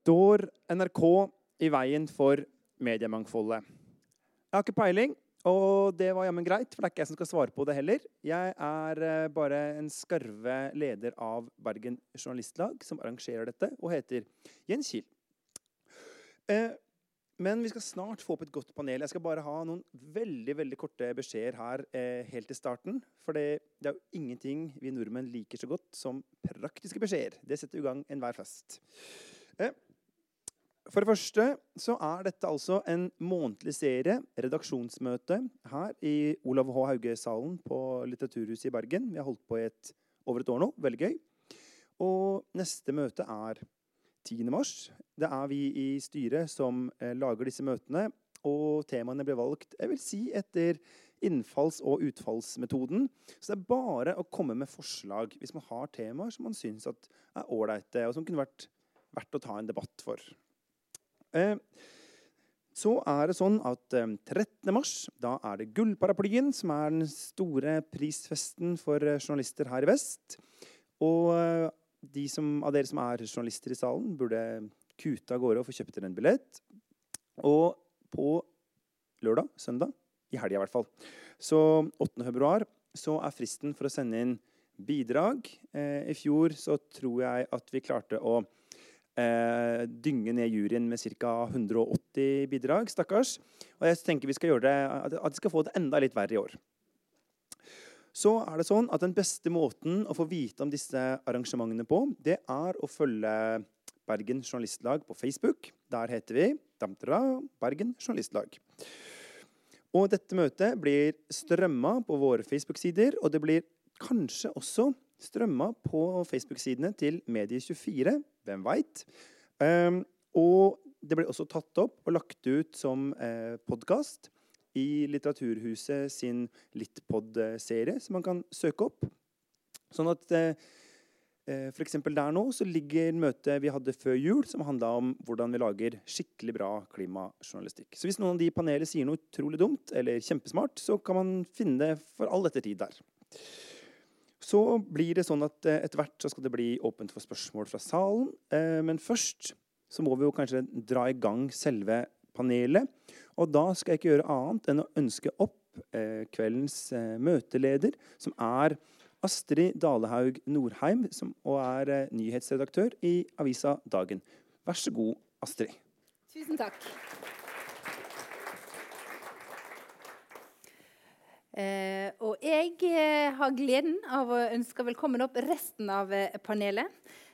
Står NRK i veien for mediemangfoldet? Jeg har ikke peiling, og det var jammen greit, for det er ikke jeg som skal svare på det heller. Jeg er eh, bare en skarve leder av Bergen Journalistlag, som arrangerer dette, og heter Jens Kiel. Eh, men vi skal snart få opp et godt panel. Jeg skal bare ha noen veldig veldig korte beskjeder her eh, helt til starten. For det, er jo ingenting vi nordmenn liker så godt som praktiske beskjeder. Det setter i gang enhver fest. Eh, for det første så er dette altså en månedlig serie, redaksjonsmøte, her i Olav H. Hauge-salen på Litteraturhuset i Bergen. Vi har holdt på i et, over et år nå. Veldig gøy. Og neste møte er 10. mars. Det er vi i styret som eh, lager disse møtene. Og temaene ble valgt jeg vil si, etter innfalls- og utfallsmetoden. Så det er bare å komme med forslag hvis man har temaer som man syns er ålreite, og som kunne vært verdt å ta en debatt for. Eh, så er det sånn at 13. Eh, mars da er det Gullparaplyen, som er den store prisfesten for eh, journalister her i vest. Og de som, av dere som er journalister i salen, burde kute av gårde og få kjøpt dere en billett. Og på lørdag, søndag, i helga i hvert fall, så 8. februar, så er fristen for å sende inn bidrag. I fjor så tror jeg at vi klarte å eh, dynge ned juryen med ca. 180 bidrag. Stakkars. Og jeg tenker vi skal gjøre det, at de skal få det enda litt verre i år. Så er det sånn at Den beste måten å få vite om disse arrangementene på, det er å følge Bergen Journalistlag på Facebook. Der heter vi Damtra, Bergen Journalistlag. Og dette møtet blir strømma på våre Facebook-sider, og det blir kanskje også strømma på Facebook-sidene til Medie24. Hvem veit? Um, og det ble også tatt opp og lagt ut som eh, podkast i Litteraturhuset sin Littpod-serie, som man kan søke opp. Sånn at eh, eh F.eks. der nå så ligger møtet vi hadde før jul, som handla om hvordan vi lager skikkelig bra klimajournalistikk. Så hvis noen av de panelet sier noe utrolig dumt eller kjempesmart, så kan man finne det for all ettertid der. Så blir det sånn at eh, etter hvert så skal det bli åpent for spørsmål fra salen. Eh, men først så må vi jo kanskje dra i gang selve panelet. Og da skal jeg ikke gjøre annet enn å ønske opp eh, kveldens møteleder, som er Astrid Dalehaug Norheim, som og er nyhetsredaktør i avisa Dagen. Vær så god, Astrid. Tusen takk. Eh, jeg eh, har gleden av å ønske velkommen opp resten av eh, panelet.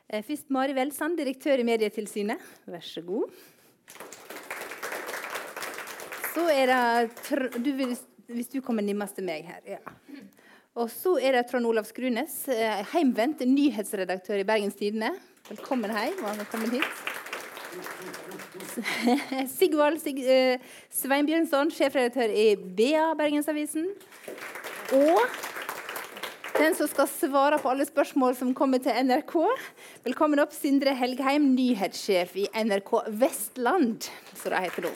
Eh, først Mari Welsand, direktør i Medietilsynet. Vær så god. Så er det du vil, Hvis du kommer nærmest til meg her. ja. Og så er det Trond Olav Skrunes, eh, heimvendt nyhetsredaktør i Bergens Tidende. Velkommen hjem. Velkommen hit. Sigvald Sig uh, Sveinbjørnson, sjefredaktør i BA Bergensavisen. Og den som skal svare på alle spørsmål som kommer til NRK. Velkommen opp, Sindre Helgheim, nyhetssjef i NRK Vestland, som det heter nå.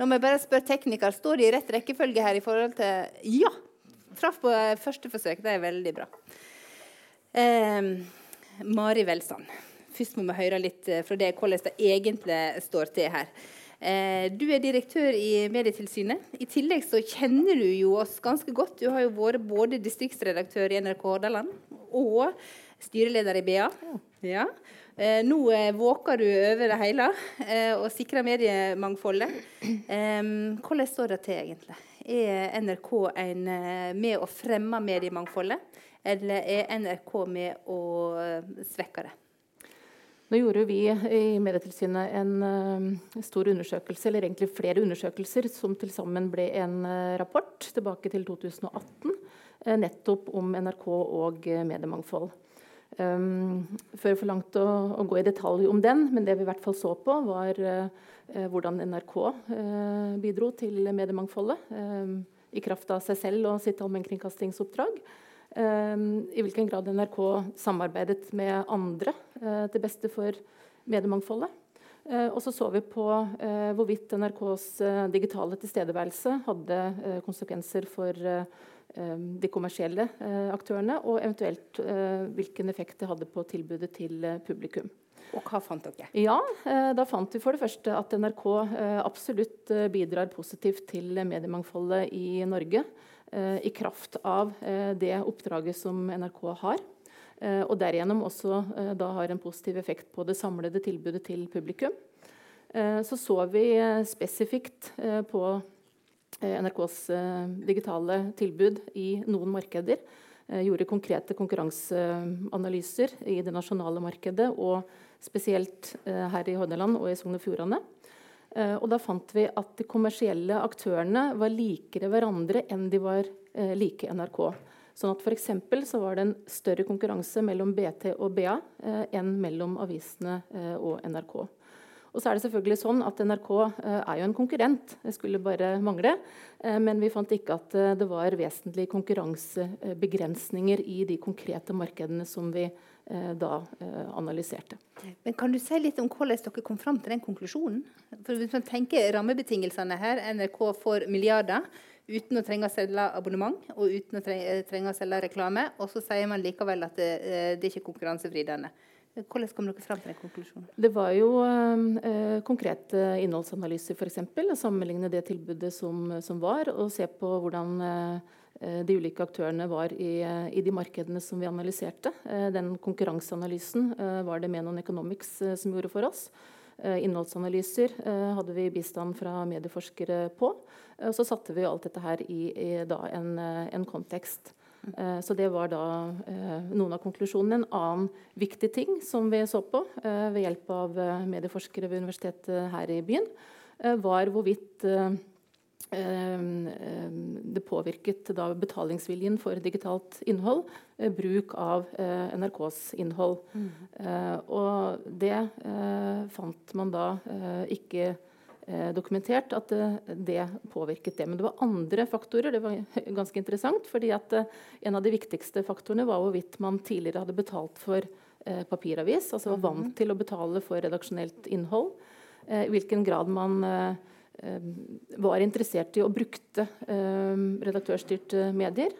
Nå må jeg bare spørre tekniker, står de i rett rekkefølge her i forhold til Ja! Traff på første forsøk. Det er veldig bra. Eh, Mari Velsand, Først må vi høre litt eh, fra deg hvordan det egentlig står til her. Eh, du er direktør i Medietilsynet. I tillegg så kjenner du jo oss ganske godt. Du har jo vært både distriktsredaktør i NRK Hordaland og styreleder i BA. Ja. Eh, nå våker du over det hele og sikrer mediemangfoldet. Hvordan står det til, egentlig? Er NRK med å fremme mediemangfoldet, eller er NRK med å svekke det? Nå gjorde vi i Medietilsynet en uh, stor undersøkelse, eller egentlig flere undersøkelser, som til sammen ble en uh, rapport tilbake til 2018, uh, eh, nettopp om NRK og mediemangfold. Før for langt å, å, gå i detalj om den, men det vi i hvert fall så på, var hvordan NRK bidro til mediemangfoldet i kraft av seg selv og sitt allmennkringkastingsoppdrag. Ehm, i hvilken grad NRK samarbeidet med andre eh, til beste for mediemangfoldet. Eh, og så så vi på eh, hvorvidt NRKs digitale tilstedeværelse hadde konsekvenser for de kommersielle aktørene, og eventuelt hvilken effekt det hadde på tilbudet til publikum. Og hva fant dere? Ja, Da fant vi for det første at NRK absolutt bidrar positivt til mediemangfoldet i Norge. I kraft av det oppdraget som NRK har. Og derigjennom også da har en positiv effekt på det samlede tilbudet til publikum. Så så vi spesifikt på NRKs digitale tilbud i noen markeder. Gjorde konkrete konkurranseanalyser i det nasjonale markedet, og spesielt her i Hordaland og i Sogn og Fjordane. Og da fant vi at de kommersielle aktørene var likere hverandre enn de var like NRK. Sånn at F.eks. så var det en større konkurranse mellom BT og BA enn mellom avisene og NRK. Og så er det selvfølgelig sånn at NRK eh, er jo en konkurrent, det skulle bare mangle. Eh, men vi fant ikke at eh, det var vesentlige konkurransebegrensninger i de konkrete markedene som vi da analyserte. Men Kan du si litt om hvordan dere kom fram til den konklusjonen? For Hvis man tenker rammebetingelsene her, NRK får milliarder uten å trenge å selge abonnement og uten å trenge å selge reklame, og så sier man likevel at det, det er ikke konkurransevridende. Hvordan kom dere frem til den konklusjonen? Det var jo eh, konkrete innholdsanalyser, f.eks. Sammenligne det tilbudet som, som, var, og se på hvordan eh, de ulike aktørene var i, i, de markedene som vi analyserte. Eh, den konkurranseanalysen eh, var det Menon Economics eh, som gjorde for oss. Eh, innholdsanalyser hadde vi bistand fra medieforskere på. Så satte vi alt dette her i, i en, en kontekst. Eh, så det var da eh, noen av konklusjonene. En annen viktig ting som vi så på eh, ved hjelp av medieforskere ved universitetet her i byen, var hvorvidt det påvirket da betalingsviljen for digitalt innhold, bruk av NRKs innhold. Mm. Og det fant man da ikke Eh, dokumentert at eh, det påvirket det. Men det var andre faktorer. Det var ganske interessant. fordi at eh, En av de viktigste faktorene var hvorvidt man tidligere hadde betalt for papiravis. Altså var vant mhm. til å betale for redaksjonelt innhold. I hvilken grad man var interessert i og brukte redaktørstyrte medier.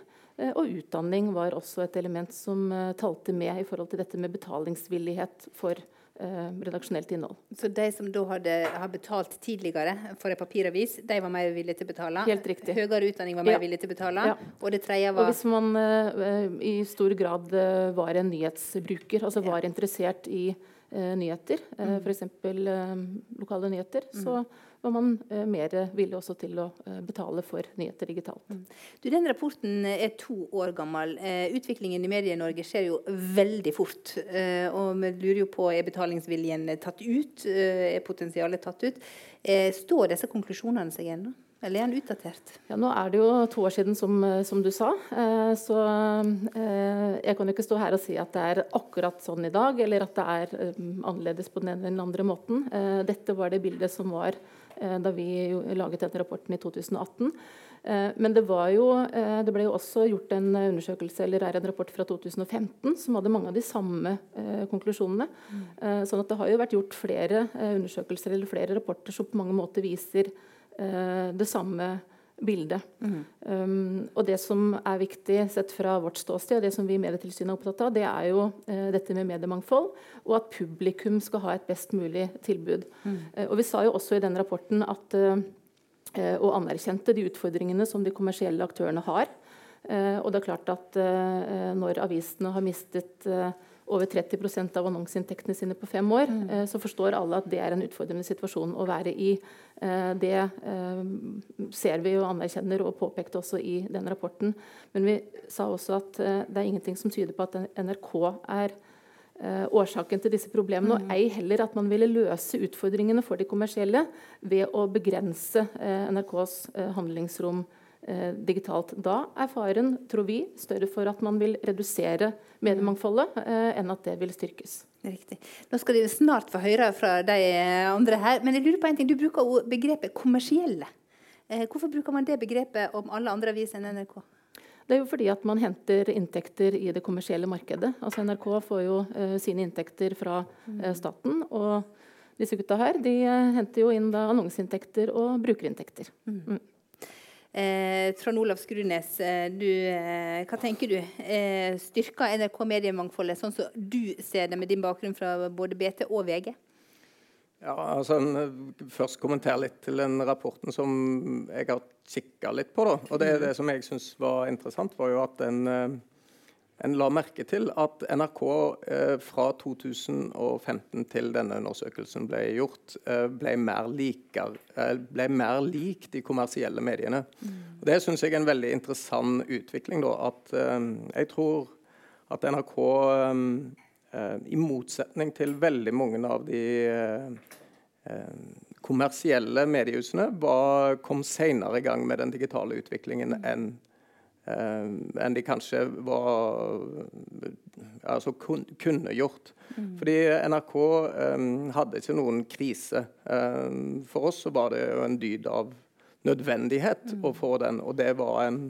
Og utdanning var også et element som talte med i forhold til dette med betalingsvillighet for eh, redaksjonelt innhold. Så de som da hadde, har betalt tidligere for en papiravis, de var mer villige til å betale? Helt riktig. Høyere utdanning var mer ja. villige til å betale? Ja. Og det tredje var Og hvis man eh, i stor grad eh, var en nyhetsbruker, altså var ja. interessert i eh, nyheter, eh, mm. f.eks. Eh, lokale nyheter, mm. Var man eh, mer villig også til å eh, betale for nyheter digitalt. Mm. Du, den rapporten er to år gammel. Eh, utviklingen i Medie-Norge skjer jo veldig fort. Eh, og vi lurer jo på er betalingsviljen tatt ut? Eh, er potensialet tatt ut? Eh, står disse konklusjonene seg ennå? Eller er den utdatert? Ja, Nå er det jo to år siden, som, som du sa. Eh, så eh, jeg kan jo ikke stå her og si at det er akkurat sånn i dag, eller at det er eh, annerledes på den ene eller den andre måten. dette var det bildet som var Eh, da vi laget denne rapporten i 2018. Eh, men det, jo, eh, det, ble jo også gjort en undersøkelse, eller er en rapport fra 2015 som hadde mange av de samme konklusjonene. Mm. Sånn at det har jo vært gjort flere undersøkelser eller flere rapporter som på mange måter viser det samme bildet. Mm. Um, og det som er viktig sett fra vårt ståsted, og det som vi i Medietilsynet er opptatt av, det er jo uh, dette med mediemangfold, og at publikum skal ha et best mulig tilbud. Mm. Uh, og Vi sa jo også i den rapporten at uh, og anerkjente de utfordringene som de kommersielle aktørene har. og det er klart at når avisene har mistet over 30% av annonseinntektene sine på fem år, mm. Eh, så forstår alle at det er en utfordrende situasjon å være i. Eh, det eh, ser vi og anerkjenner og påpekte også i den rapporten. Men vi sa også at det er ingenting som tyder på at NRK er årsaken til disse problemene, og mm. ei heller at man ville løse utfordringene for de kommersielle ved å begrense NRKs handlingsrom digitalt. Da er faren, tror vi, større for at man vil redusere mediemangfoldet, eh, enn at det vil styrkes. Riktig. Nå skal dere snart få høre fra de andre her. Men jeg lurer på en ting. Du bruker begrepet kommersielle. Eh, hvorfor bruker man det begrepet om alle andre aviser enn NRK? Det er jo fordi at man henter inntekter i det kommersielle markedet. Altså NRK får jo sine inntekter fra uh, staten. Og disse gutta her de henter jo inn annonseinntekter og brukerinntekter. Mm. Mm. Eh, Trond Olav Skrunes, eh, du, eh, hva tenker du? Eh, styrker NRK mediemangfoldet sånn som du ser det, med din bakgrunn fra både BT og VG? Ja, altså en, Først kommentere litt til den rapporten som jeg har kikka litt på. da, og Det, det som jeg syns var interessant, var jo at den eh, en la merke til at NRK eh, fra 2015 til denne undersøkelsen ble gjort, eh, ble, mer liker, eh, ble, mer lik de kommersielle mediene. Mm. Og det syns jeg er en veldig interessant utvikling. Da, at eh, jeg tror at NRK, eh, eh, i motsetning til veldig mange av de kommersielle mediehusene, var, kom senere i gang med den digitale utviklingen enn Eh, enn de kanskje var, altså kun, kunne gjort. Mm. Fordi NRK um, hadde ikke noen krise. Um, for oss så var det jo en dyd av nødvendighet mm. å få den. Og det var en,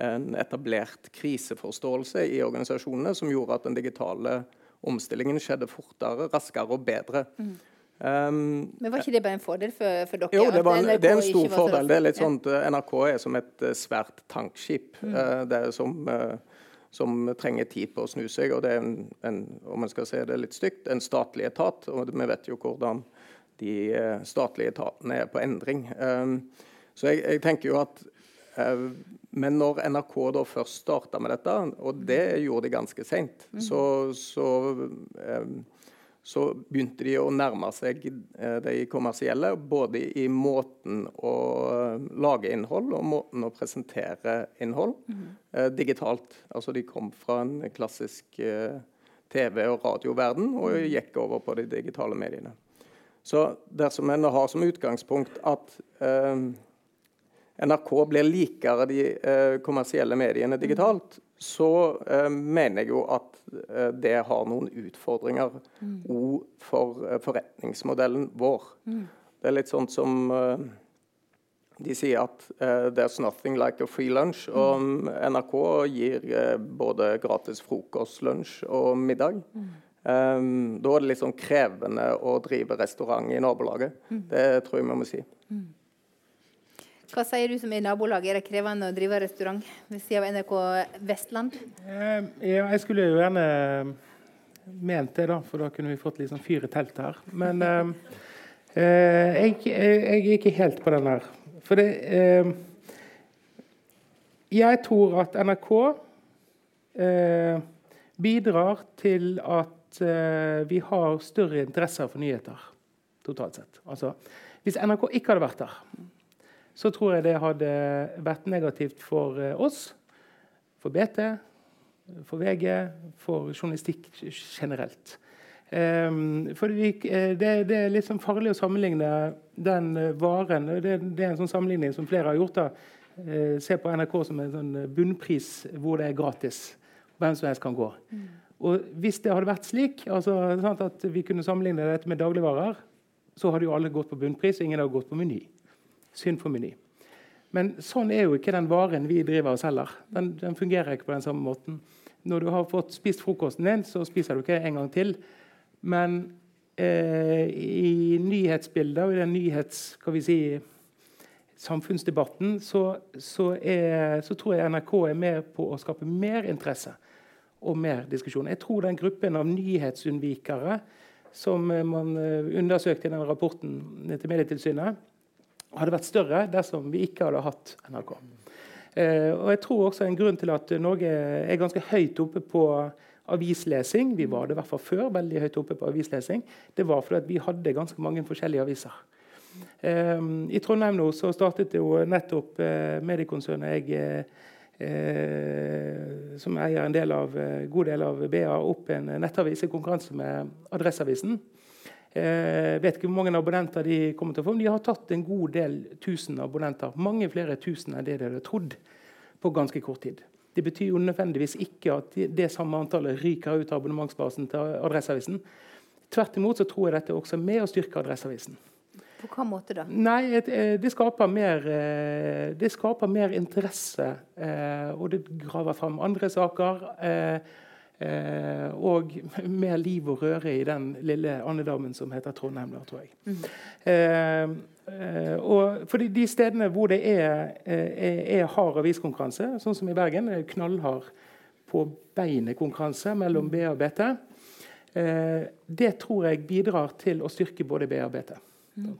en, etablert kriseforståelse i organisasjonene som gjorde at den digitale omstillingen skjedde fortere, raskere og bedre. Mm. Um, Men var ikke det bare en fordel for, for dere? Jo, det, en, det, er en stor fordel. Det er litt sånn at NRK er som et uh, svært tankskip mm. uh, det er som, uh, som, trenger tid på å snu seg. og Det er en, en, om man skal si det litt stygt, en statlig etat. og Vi vet jo hvordan de statlige etatene er på endring. Um, så jeg, jeg, tenker jo at Men når NRK da først starta med dette, og det gjorde de ganske seint, mm. så, så um, så begynte de å nærme seg eh, de kommersielle, både i måten å eh, lage innhold og måten å presentere innhold mm. digitalt. Altså De kom fra en klassisk TV- og radioverden og mhm. gikk over på de digitale mediene. Så dersom en har som utgangspunkt at eh, NRK blir likere de eh, kommersielle mediene digitalt, så eh, mener jeg jo at eh, det har noen utfordringer òg mm. for eh, forretningsmodellen vår. Mm. Det er litt sånn som eh, de sier at uh, 'there's nothing like a free lunch'. Mm. Og NRK gir uh, både gratis frokost, lunsj og middag. Mm. Um, da er det litt sånn krevende å drive restaurant i nabolaget. Mm. Det tror jeg vi må si. Mm. Hva sier du som er nabolaget? Er det krevende å drive restaurant ved siden av NRK Vestland? Eh, jeg skulle jo gjerne ment det, da, for da kunne vi fått litt sånn fyr i teltet her. Men eh, eh, jeg, jeg, er ikke helt på den der. For det eh, Jeg tror at NRK eh, bidrar til at eh, vi har større interesser for nyheter totalt sett. Altså, hvis NRK ikke hadde vært der så tror jeg det hadde vært negativt for eh, oss, for BT, for VG, for journalistikk generelt. Um, for vi, eh, det, det, er litt sånn farlig å sammenligne den eh, varen Det, det er en sånn sammenligning som flere har gjort. da. Se på NRK som en sånn bunnpris hvor det er gratis. Hvem som helst kan gå. Mm. Og Hvis det hadde vært slik altså, at vi kunne sammenligne dette med dagligvarer, så hadde jo alle gått på bunnpris, og ingen hadde gått på Meny. Synd for Meny. Men sånn er jo ikke den varen vi driver og selger. Den, den, fungerer ikke på den samme måten. Når du har fått spist frokosten din, så spiser du ikke en gang til. Men eh, i nyhetsbildet og i den nyhets, si, samfunnsdebatten så, så, er, så, tror jeg NRK er med på å skape mer interesse og mer diskusjon. Jeg tror den gruppen av nyhetsunnvikere som man eh, undersøkte i den rapporten til Medietilsynet, hadde vært større dersom vi ikke hadde hatt NRK. Eh, og jeg tror også En grunn til at Norge er ganske høyt oppe på avislesing, vi var det i hvert fall før, veldig høyt oppe på avislesing, det var fordi vi hadde ganske mange forskjellige aviser. Eh, I Trondheim nå så startet jo nettopp eh, mediekonsernet jeg eh, som eier en del av, eh, god del av BA, opp en nettavis i konkurranse med Adresseavisen. Eh, vet ikke hvor mange abonnenter de kommer til å få, men de har tatt en god del tusen abonnenter. Mange flere tusen enn det de hadde trodd på ganske kort tid. Det betyr jo nødvendigvis ikke at det samme antallet ryker ut av abonnementsbasen til Adresseavisen. Tvert imot så tror jeg dette også er med å styrke Adresseavisen. På hva måte da? Nei, eh, Det skaper mer, eh, det skaper mer interesse. Og det graver fram andre saker. Eh, og mer liv og røre i den lille andedammen som heter Trondheim. Da, tror jeg. Mm. Eh, eh, og for de, de, stedene hvor det er, er, er hard aviskonkurranse, sånn som i Bergen, er knallhard på beinet konkurranse mellom B og BT, eh, det tror jeg bidrar til å styrke både B og BT. Mm.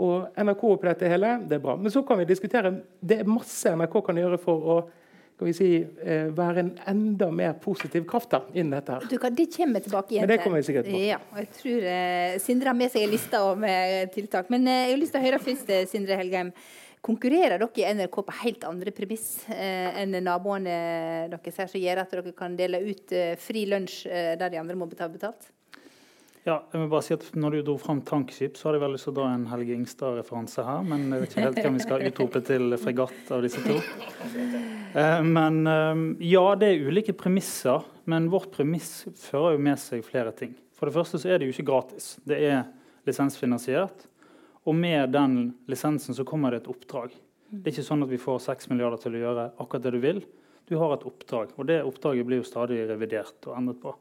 Og NRK på dette hele, det er bra. Men så kan vi diskutere det er masse NRK kan gjøre for å skal vi si, eh, være en enda mer positiv kraft da, innen dette. her. Du kan, det kommer tilbake igjen. Men det kommer vi sikkert på. Ja, jeg tror eh, Sindre har med seg en liste med tiltak. Men eh, jeg har lyst til å høre først, eh, Sindre Helgheim. Konkurrerer dere i NRK på helt andre premiss eh, enn naboene deres her, som gjør at dere kan dele ut eh, fri lunsj der de andre må betale betalt? Ja, jeg vil bare si at når du dro fram tankskip, så hadde jeg vel lyst til å dra en Helge Ingstad-referanse her. Men jeg vet ikke helt hvem vi skal utrope til fregatt av disse to. Eh, men eh, ja, det er ulike premisser. Men vårt premiss fører jo med seg flere ting. For det første så er det jo ikke gratis. Det er lisensfinansiert. Og med den lisensen så kommer det et oppdrag. Det er ikke sånn at vi får 6 milliarder til å gjøre akkurat det du vil. Du har et oppdrag, og det oppdraget blir jo stadig revidert og endret på.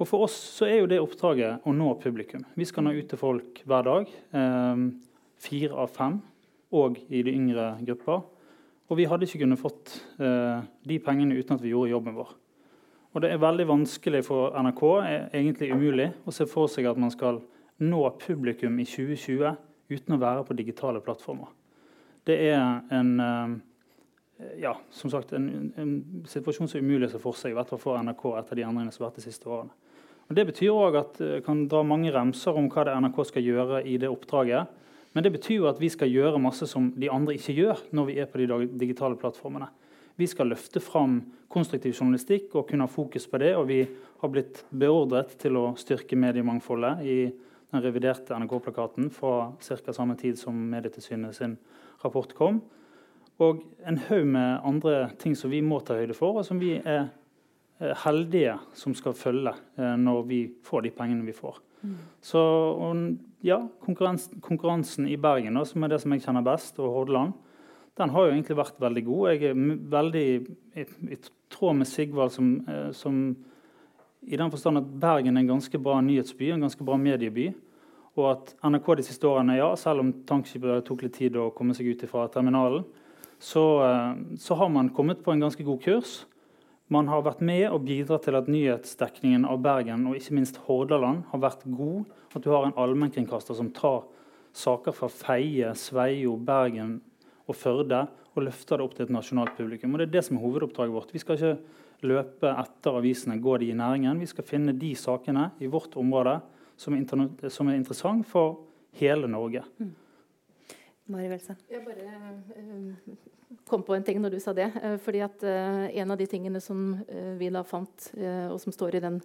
Og For oss så er jo det oppdraget å nå publikum. Vi skal nå ut til folk hver dag. Eh, fire av fem, og i de yngre grupper. Og vi hadde ikke kunnet fått eh, de pengene uten at vi gjorde jobben vår. Og Det er veldig vanskelig for NRK, er egentlig umulig, å se for seg at man skal nå publikum i 2020 uten å være på digitale plattformer. Det er en, eh, ja, som sagt, en, en situasjon som er umulig å se for seg, i hvert fall for NRK etter de endringene som har vært de siste årene. Og det betyr også at Jeg eh, kan dra mange remser om hva det NRK skal gjøre i det oppdraget. Men det betyr jo at vi skal gjøre masse som de andre ikke gjør når vi er på de digitale plattformene. Vi skal løfte fram konstruktiv journalistikk og kunne ha fokus på det. Og vi har blitt beordret til å styrke mediemangfoldet i den reviderte NRK-plakaten fra ca. samme tid som Medietilsynet sin rapport kom. Og en haug med andre ting som vi må ta høyde for, og som vi er heldige som skal følge eh, når vi får de pengene vi får. Mm. Så ja, konkurransen, konkurransen, i Bergen, da, som er det som jeg kjenner best, og Hordaland, den har jo egentlig vært veldig god. Jeg er veldig i, i tråd med Sigvald som, eh, som, i den forstand at Bergen er en ganske bra nyhetsby, en ganske bra medieby. Og at NRK de siste årene, ja, selv om tankskipet tok litt tid å komme seg ut fra terminalen, så, så har man kommet på en ganske god kurs. Man har vært med og bidratt til at nyhetsdekningen av Bergen og ikke minst Hordaland har vært god. At du har en allmennkringkaster som tar saker fra Feie, Sveio, Bergen og Førde og løfter det opp til et nasjonalt publikum. Og Det er det som er hovedoppdraget vårt. Vi skal ikke løpe etter avisene, gå de i næringen. Vi skal finne de sakene i vårt område som er, som er interessant for hele Norge. Mari Velsen. Jeg bare uh, kom på en ting når du sa det. Uh, fordi at uh, En av de tingene som vi da fant, og som står i den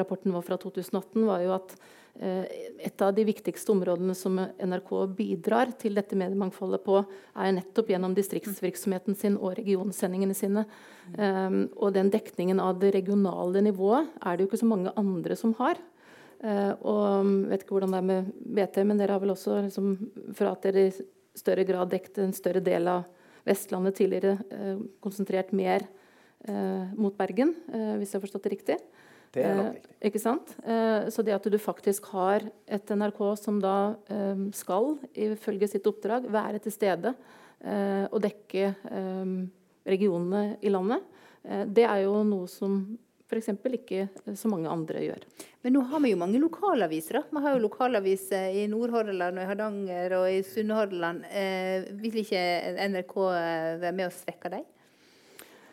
rapporten vår fra 2018, var jo at et av de viktigste områdene som NRK bidrar til dette mediemangfoldet på, er nettopp gjennom distriktsvirksomheten sin og regionsendingene sine. Og den dekningen av det regionale nivået er det jo ikke så mange andre som har. Og vet ikke hvordan det er med BT, men dere har vel også liksom, fra at dere større grad dekket en større del av Vestlandet tidligere, eh, konsentrert mer eh, mot Bergen, eh, hvis jeg har forstått det riktig. Det er nok riktig. ikke sant? så det at du faktisk har et NRK som da skal, ifølge sitt oppdrag, være til stede og dekke regionene i landet, det er jo noe som f.eks. ikke så mange andre gjør. Men nå har vi jo mange lokalaviser. da. Vi har jo lokalaviser i Nordhordland og i Hardanger og i Sunnhordland. Eh, vil ikke NRK eh, være med og svekke dem?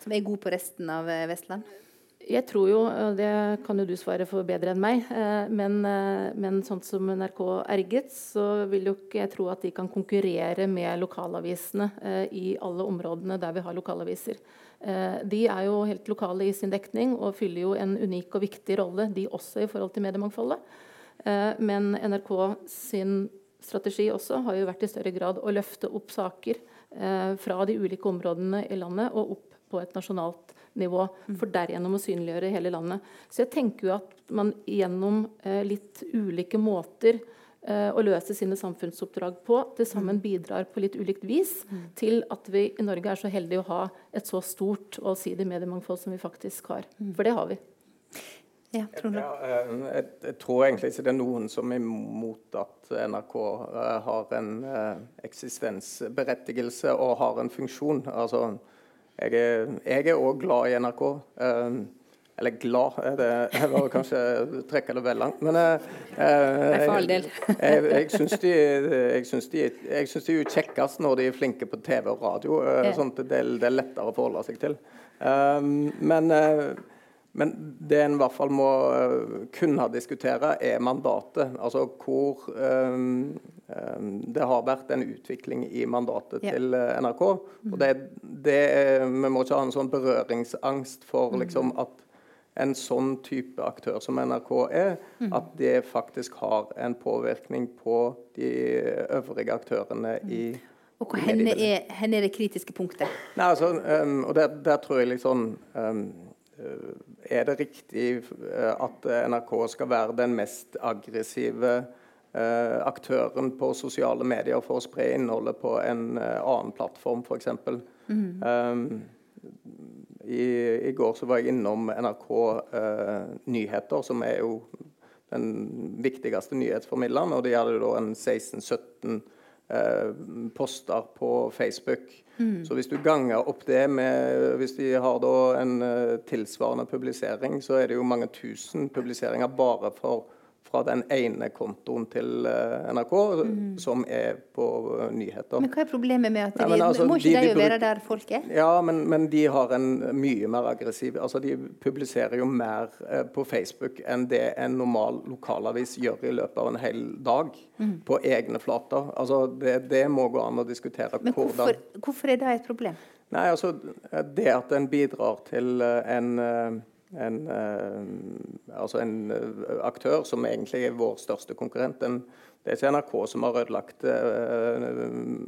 Som er gode på resten av eh, Vestland? Jeg tror jo, og det kan jo du svare for bedre enn meg, eh, men, men sånn som NRK erget, så vil jo ikke jeg tro at de kan konkurrere med lokalavisene i alle områdene der vi har lokalaviser. Eh, de er jo helt lokale i sin dekning og fyller jo en unik og viktig rolle, de også i forhold til mediemangfoldet. Eh, men NRK sin strategi også har jo vært i større grad å løfte opp saker eh, fra de ulike områdene i landet og opp på et nasjonalt nivå, for derigjennom å synliggjøre hele landet. Så jeg tenker jo at man gjennom litt ulike måter Eh, å løse sine samfunnsoppdrag på, til sammen mm. bidrar på litt ulikt vis mm. til at vi i Norge er så heldige å ha et så stort og allsidig mediemangfold som vi faktisk har. Mm. For det har vi. Ja, ja, eh, jeg, jeg, tror egentlig ikke det er noen som er imot at NRK uh, har en eksistensberettigelse og har en funksjon. Altså, jeg er òg glad i NRK. Eller glad, det jeg var kanskje trekke det vel langt. Men eh, jeg, jeg, jeg, jeg syns de, de, de er kjekkest når de er flinke på TV og radio. Eh, sånn at det, det, er lettere å forholde seg til. Um, men, men det en i hvert fall må kunne diskutere, er mandatet. Altså hvor um, Det har vært en utvikling i mandatet ja. til NRK. og det, det, Vi må ikke ha en sånn berøringsangst for mm. liksom, at en sånn type aktør som NRK er, mm. at det faktisk har en påvirkning på de øvrige aktørene mm. i og hvor henne er, henne er, det kritiske punktet? Nei, altså, um, og der, der, tror jeg liksom um, Er det riktig uh, at NRK skal være den mest aggressive uh, aktøren på sosiale medier for å spre innholdet på en uh, annen plattform, f.eks.? Mm. Um, i, I, går så var jeg innom NRK eh, Nyheter, som er jo den viktigste nyhetsformidleren. Og de hadde da en 16-17 eh, poster på Facebook. Mm. Så hvis du ganger opp det med Hvis de har da en eh, tilsvarende publisering, så er det jo mange tusen publiseringer bare for fra den ene kontoen til eh, NRK, mm. som er på eh, nyheter. Men hva er problemet med at de, Nei, altså, Må ikke de, de, de være der folk er? Ja, men, men, de har en mye mer aggressiv altså De publiserer jo mer eh, på Facebook enn det en normal lokalavis gjør i løpet av en hel dag. Mm. På egne flater. Altså, det, det, må gå an å diskutere men hvorfor, hvordan Hvorfor er det et problem? Nei, altså Det at en bidrar til en en, uh, altså en uh, aktør som egentlig er vår største konkurrent. En, det er ikke NRK som har ødelagt uh,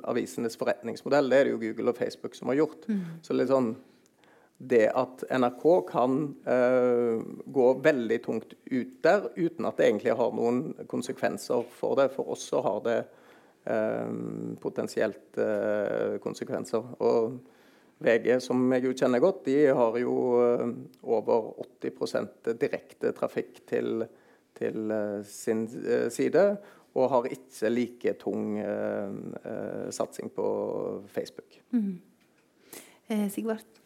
avisenes forretningsmodell, det er det jo Google og Facebook som har gjort. Mm. Så litt sånn, Det at NRK kan gå veldig tungt ut der uten at det egentlig har noen konsekvenser for det. For oss så har det potensielt konsekvenser. og VG, som jeg jo kjenner godt, de har jo eh, over 80 direkte trafikk til, til eh, sin eh, side. Og har ikke like tung eh, satsing på Facebook. Mm. Eh, Sigvart?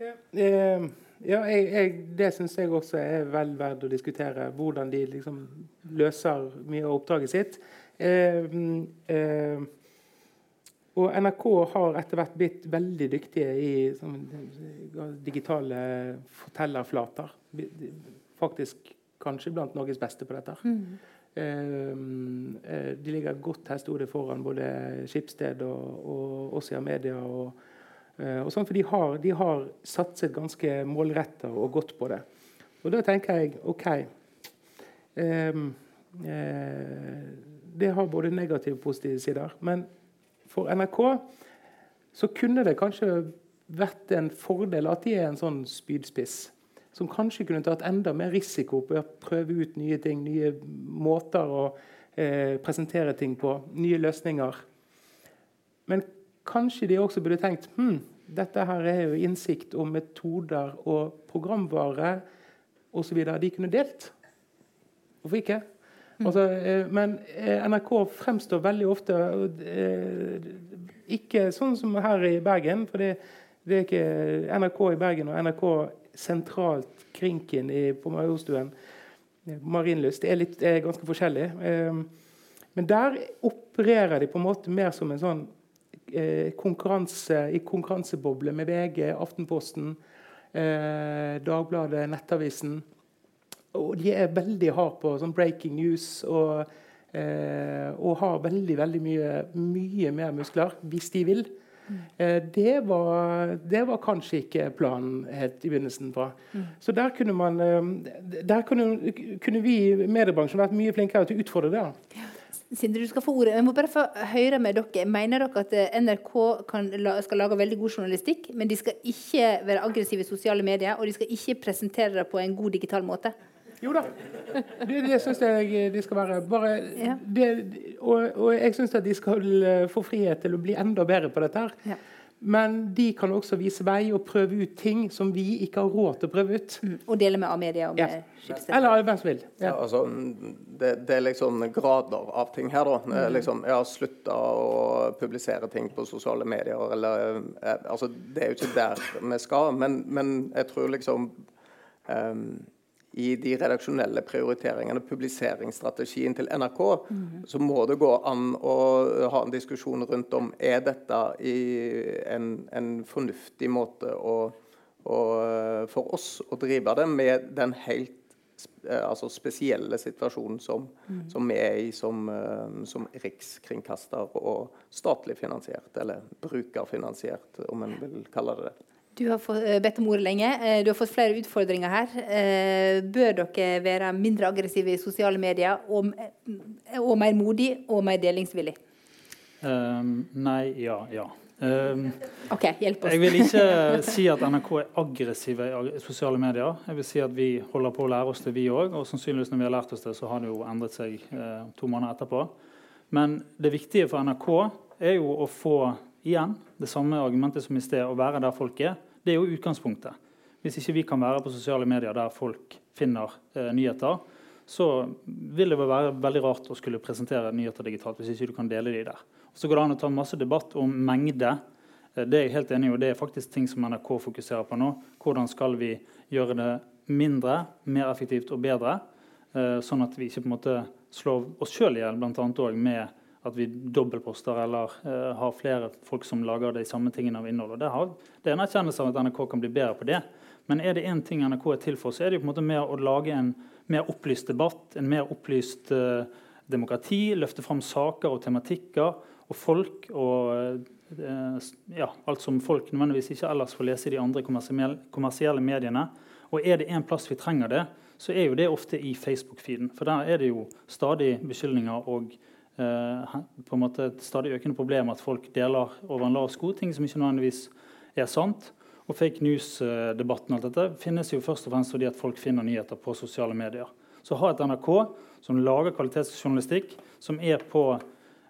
Ja, eh, ja jeg, jeg, det syns jeg også er vel verdt å diskutere. Hvordan de liksom løser mye av oppdraget sitt. Eh, mm, og NRK har etter hvert blitt veldig dyktige i sånn, digitale fortellerflater. Faktisk kanskje blant Norges beste på dette. Mm. Um, de ligger godt hestehode foran både Skipsted og, og oss i Media. Og, uh, og sånn, for de har, de har, satset ganske målretta og godt på det. Og da tenker jeg OK eh, uh, Det har både negative og positive sider. men for NRK, så kunne det kanskje vært en fordel at de er en sånn spydspiss. Som kanskje kunne tatt enda mer risiko på å prøve ut nye ting, nye måter å eh, presentere ting på, nye løsninger. Men kanskje de også burde tenkt hm, dette her er jo innsikt om metoder og programvare osv. de kunne delt. Hvorfor ikke? Altså, eh, men eh, NRK fremstår veldig ofte eh, ikke sånn som her i Bergen. for det, det er ikke NRK i Bergen og NRK sentralt Krinken i, på Majorstuen. Marienlyst er, er ganske forskjellig. Men der opererer de på en måte mer som en sånn konkurranse i konkurranseboble med VG, Aftenposten, Dagbladet, Nettavisen. Og de er veldig hard på sånn breaking news og, eh, og har veldig veldig mye, mye, mer muskler hvis de vil. Mm. Eh, det, var, det, var, kanskje ikke planen helt i begynnelsen. fra. Mm. Så der kunne man eh, der kunne, kunne vi i mediebransjen vært mye flinkere til å utfordre det. Sindre, du skal få ordet. Jeg må bare få høre med dere. Mener dere at eh, NRK kan, skal lage veldig god journalistikk, men de skal ikke være aggressive i sosiale medier, og de skal ikke presentere det på en god digital måte? Jo da. Det, det syns jeg de skal være. Bare, ja. det, og, og, jeg syns at de skal få frihet til å bli enda bedre på dette. her. Ja. Men de kan også vise vei og prøve ut ting som vi ikke har råd til å prøve ut. Mm. Og dele med Amedia og med ja. Eller hvem som vil. Ja. Ja, altså, det, det, er liksom grader av ting her. da. Mm. Liksom, jeg har slutta å publisere ting på sosiale medier. Eller, eh, altså, det er jo ikke der vi skal. Men, men jeg tror liksom um, i de redaksjonelle prioriteringene, publiseringsstrategien til NRK, mm. så må det gå an å ha en diskusjon rundt om er dette en, en fornuftig måte å, å, for oss å drive det med den helt eh, altså spesielle situasjonen som, mm. som vi er i som, eh, som, rikskringkaster og statlig finansiert, eller brukerfinansiert, om en vil kalle det det. Du har fått, eh, bedt om ordet lenge. Eh, du har fått flere utfordringer her. Eh, bør dere være mindre aggressive i sosiale medier og, og mer modig og mer delingsvillig? Um, nei, ja, ja. Um, ok, hjelp oss. jeg vil ikke si at NRK er aggressive i sosiale medier. Jeg vil si at vi holder på å lære oss det, vi òg. Og sannsynligvis når vi har lært oss det, så har det jo endret seg eh, to måneder etterpå. Men det viktige for NRK er jo å få igjen det samme argumentet som i sted, å være der folk er. Det er jo utgangspunktet. Hvis ikke vi kan være på sosiale medier der folk finner eh, nyheter, så vil det være veldig rart å skulle presentere nyheter digitalt hvis ikke du kan dele de der. Så går det an å ta masse debatt om mengde. Eh, det er jeg helt enig i, og det er faktisk ting som NRK fokuserer på nå. Hvordan skal vi gjøre det mindre, mer effektivt og bedre, eh, sånn at vi ikke på en måte slår oss sjøl i hjel, bl.a. med at vi dobbeltposter eller uh, har flere folk som lager de samme tingene av innhold. Og det, har, det er en erkjennelse av at NRK kan bli bedre på det. Men er det én ting NRK er til for, så er det jo på en måte mer å lage en mer opplyst debatt, en mer opplyst uh, demokrati, løfte fram saker og tematikker og folk og uh, ja, alt som folk nødvendigvis ikke ellers får lese i de andre kommersielle mediene. Og er det en plass vi trenger det, så er jo det ofte i Facebook-feeden. For der er det jo stadig beskyldninger og på en måte et stadig økende problem at folk deler over en lav sko ting som ikke nødvendigvis er sant. Og fake news-debatten alt dette finnes jo først og fremst fordi at folk finner nyheter på sosiale medier. Så ha et NRK som lager kvalitetsjournalistikk, som er på,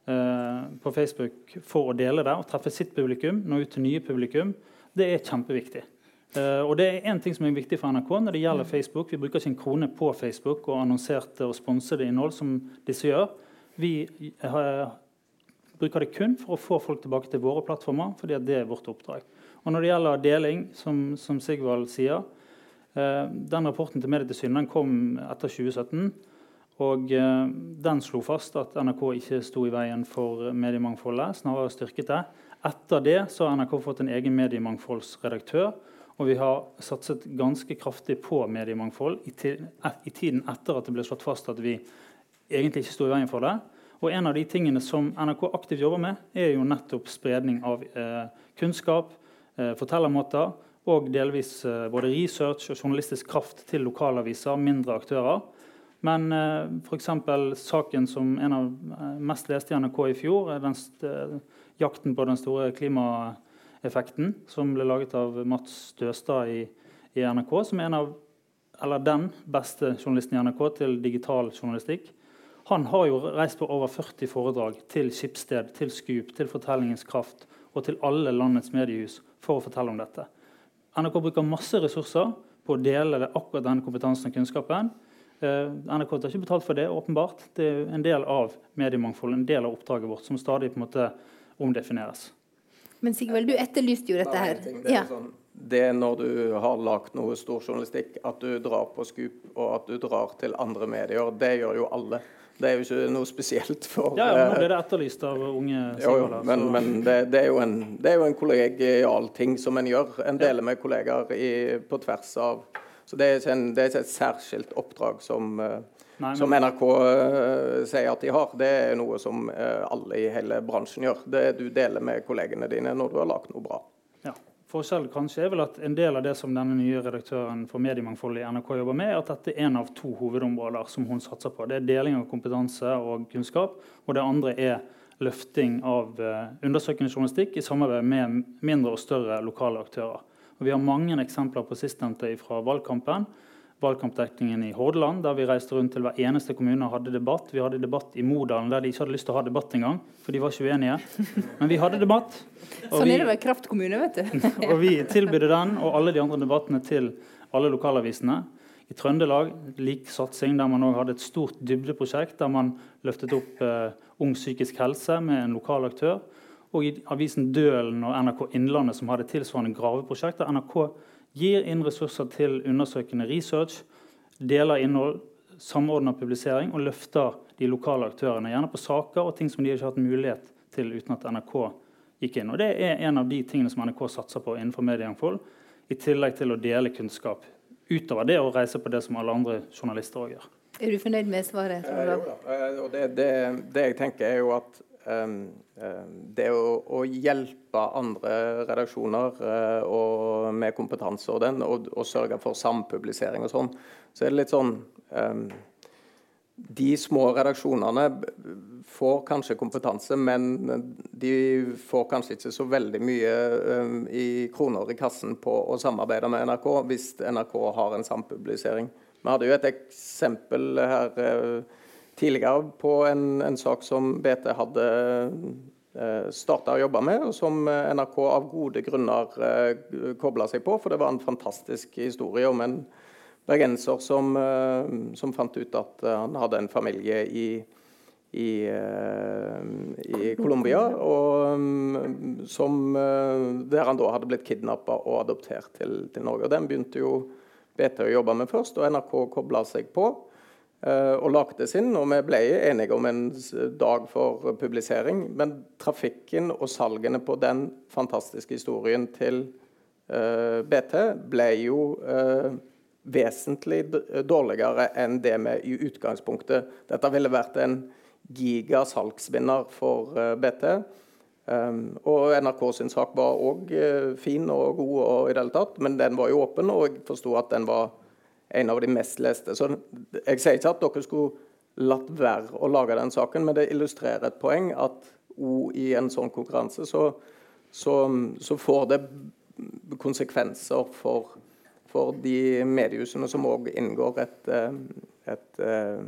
eh, på Facebook for å dele det og treffe sitt publikum, nå ut til nye publikum, det er kjempeviktig. Eh, og det er en ting som er viktig for NRK når det gjelder Facebook. Vi bruker ikke en krone på Facebook og annonserte og sponsede innhold som disse gjør. Vi eh, bruker det kun for å få folk tilbake til våre plattformer, fordi det er vårt oppdrag. Og Når det gjelder deling, som, som Sigvald sier, eh, den rapporten til Medietilsynet kom etter 2017. Og eh, Den slo fast at NRK ikke sto i veien for mediemangfoldet, snarere styrket det. Etter det så har NRK fått en egen mediemangfoldsredaktør. Og vi har satset ganske kraftig på mediemangfold i, tiden etter at det ble slått fast at vi egentlig ikke sto i veien for det. Og En av de tingene som NRK aktivt jobber med, er jo nettopp spredning av eh, kunnskap, eh, fortellermåter og delvis eh, både research og journalistisk kraft til lokalaviser, mindre aktører. Men eh, f.eks. saken som en av eh, mest leste i NRK i fjor, den, eh, jakten på den store klimaeffekten, som ble laget av Mats Støstad i, i NRK, som er en av, eller den beste journalisten i NRK til digital journalistikk. Han har jo reist på over 40 foredrag til Skipssted, til Skup, til Fortellingens kraft og til alle landets mediehus for å fortelle om dette. NRK bruker masse ressurser på å dele akkurat denne kompetansen og kunnskapen. Eh, NRK har ikke betalt for det, åpenbart. Det er en del av mediemangfoldet, en del av oppdraget vårt, som stadig på en måte omdefineres. Men Sigvald, du etterlyste jo dette her. Det er, sånn, det er når du har lagd noe stor journalistikk, at du drar på Skup og at du drar til andre medier. Det gjør jo alle. Det er jo ikke noe spesielt for Ja, ja Nå er det etterlyst av unge jo, jo, men, men det, det, er en, det er jo en kollegial ting som en gjør. En deler med kollegaer i, på tvers av Så det er ikke, en, det er ikke et særskilt oppdrag som, eh, Nei, som NRK uh, sier at de har. Det er noe som alle i hele bransjen gjør. Det du deler med kollegene dine når du har lagd noe bra. Forskjell kanskje er vel at En del av det som denne nye redaktøren for mediemangfold i NRK jobber med, er at dette er en av to hovedområder som hun satser på. Det er deling av kompetanse og kunnskap, og det andre er løfting av uh, undersøkende journalistikk i samarbeid med mindre og større lokale aktører. Og vi har mange eksempler på sistnevnte fra valgkampen valgkampdekningen i Hordaland, der vi reiste rundt til hver eneste kommune og hadde debatt. Vi hadde debatt i Modalen, der de ikke hadde lyst til å ha debatt engang. For de var ikke uenige. Men vi hadde debatt. sånn er det vel kraftkommune, vet du. og vi tilbød den og alle de andre debattene til alle lokalavisene. I Trøndelag lik satsing, der man også hadde et stort dybdeprosjekt der man løftet opp eh, ung psykisk helse med en lokal aktør. Og i avisen Dølen og NRK Innlandet, som hadde tilsvarende graveprosjekt, der NRK gir inn ressurser til undersøkende research, deler innhold, samordner publisering og løfter de lokale aktørene. Gjerne på saker og ting som de ikke har hatt mulighet til uten at NRK gikk inn. Og Det er en av de tingene som NRK satser på innenfor mediemangfold, i tillegg til å dele kunnskap. Utover det å reise på det som alle andre journalister òg gjør. Er du fornøyd med svaret? Eh, jo da. Eh, og det, det, det, jeg tenker er jo at det å, å, hjelpe andre redaksjoner uh, og med kompetanse og den, og, og sørge for sampublisering og sånn, så er det litt sånn um, de små redaksjonene får kanskje kompetanse, men de får kanskje ikke så veldig mye i kroner i kassen på å samarbeide med NRK hvis NRK har en sampublisering. Vi hadde jo et eksempel her uh, tidligere på en, en, sak som BT hadde uh, starta å jobbe med, og som NRK av gode grunner uh, kobla seg på, for det var en fantastisk historie om en bergenser som, eh, som, fant ut at eh, han hadde en familie i, i, eh, i Colombia, og som, der han da hadde blitt kidnappa og adoptert til, til, Norge. Og Den begynte jo BT å jobbe med først, og NRK kobla seg på. Og lagde sin, og vi ble enige om en dag for publisering. Men trafikken og salgene på den fantastiske historien til BT ble jo vesentlig dårligere enn det vi i utgangspunktet Dette ville vært en gigasalgsvinner for uh, eh, BT. Um, og NRK sin sak var òg uh, eh, fin og god, og i det hele tatt, men den var jo åpen, og jeg forsto at den var en av de mest leste. Så Jeg sier ikke at dere skulle latt være å lage den saken, men det illustrerer et poeng at òg i en sånn konkurranse så, så, så får det konsekvenser for for de mediehusene som òg inngår et, eh, et, et eh,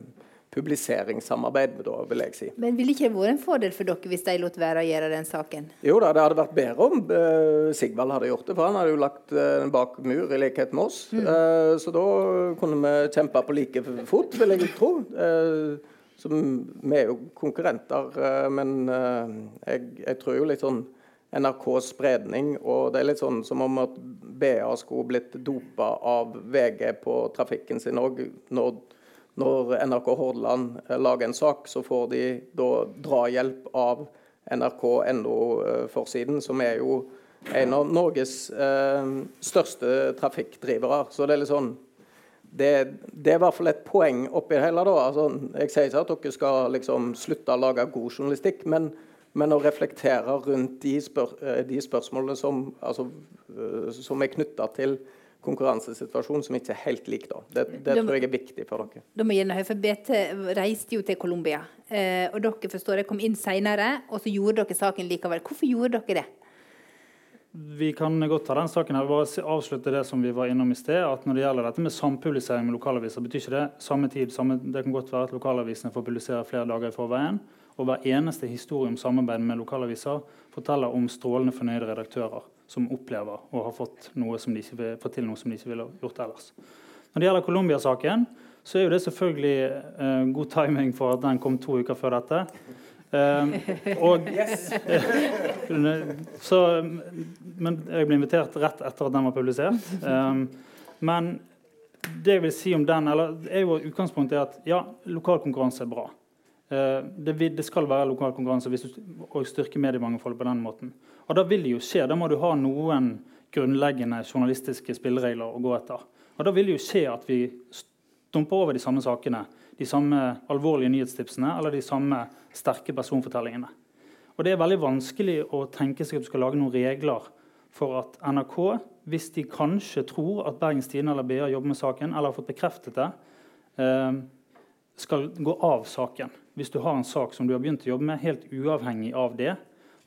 publiseringssamarbeid, da, vil jeg si. Men ville ikke det vært en fordel for dere hvis de lot være å gjøre den saken? Jo da, det hadde vært bedre om uh, Sigvald hadde gjort det, for han hadde jo lagt uh, bak mur i likhet med oss. Mm. Uh, så da kunne vi kjempe på like fot, vil jeg tro. som, vi er jo konkurrenter, men jeg, jeg, tror jo litt sånn NRKs spredning. Og det er litt sånn som om at BA skulle blitt dopa av VG på trafikken sin òg. Når, når, NRK Hordaland eh, lager en sak, så får de da drahjelp av NRK.no-forsiden, eh, som er jo en av Norges eh, største trafikkdrivere. Så det er litt sånn det, det, er i hvert fall et poeng oppi det hele. da. Altså, jeg sier ikke at dere skal liksom slutte å lage god journalistikk, men men å reflektere rundt de, spør eh, de spørsmålene som, altså, som er knytta til konkurransesituasjonen som ikke er helt lik. da. Det, det tror jeg er viktig for dere. Da må gjerne for BT reiste jo til Colombia, eh, og dere forstår jeg kom inn senere, og så gjorde dere saken likevel. Hvorfor gjorde dere det? Vi kan godt ta den saken her. Bare avslutte det som vi var innom i sted. at Når det gjelder dette med sampublisering med lokalaviser, betyr ikke det samme tid. Samme, det kan godt være at lokalavisene får publisere flere dager i forveien. Og hver eneste historie om samarbeid med lokalaviser forteller om strålende fornøyde redaktører som opplever og har fått, vil, fått til noe som de ikke ville gjort ellers. Når det gjelder Colombia-saken, så er jo det selvfølgelig eh, god timing for at den kom to uker før dette. Eh, og, så, men jeg ble invitert rett etter at den var publisert. Eh, men det jeg vil si om den, eller er jo utgangspunktet er at ja, lokalkonkurranse er bra. Eh, det, det, skal være lokal konkurranse hvis du, og styrke mediemangfoldet på den måten. Og Da vil det jo skje. Da må du ha noen grunnleggende journalistiske spilleregler å gå etter. Og Da vil det jo skje at vi stumper over de samme sakene, de samme alvorlige nyhetstipsene eller de samme sterke personfortellingene. Og Det er veldig vanskelig å tenke seg at du skal lage noen regler for at NRK, hvis de kanskje tror at Bergens Tidende eller BA jobber med saken, eller har fått bekreftet det, eh, skal gå av saken hvis du har en sak som du har begynt å jobbe med, helt uavhengig av det,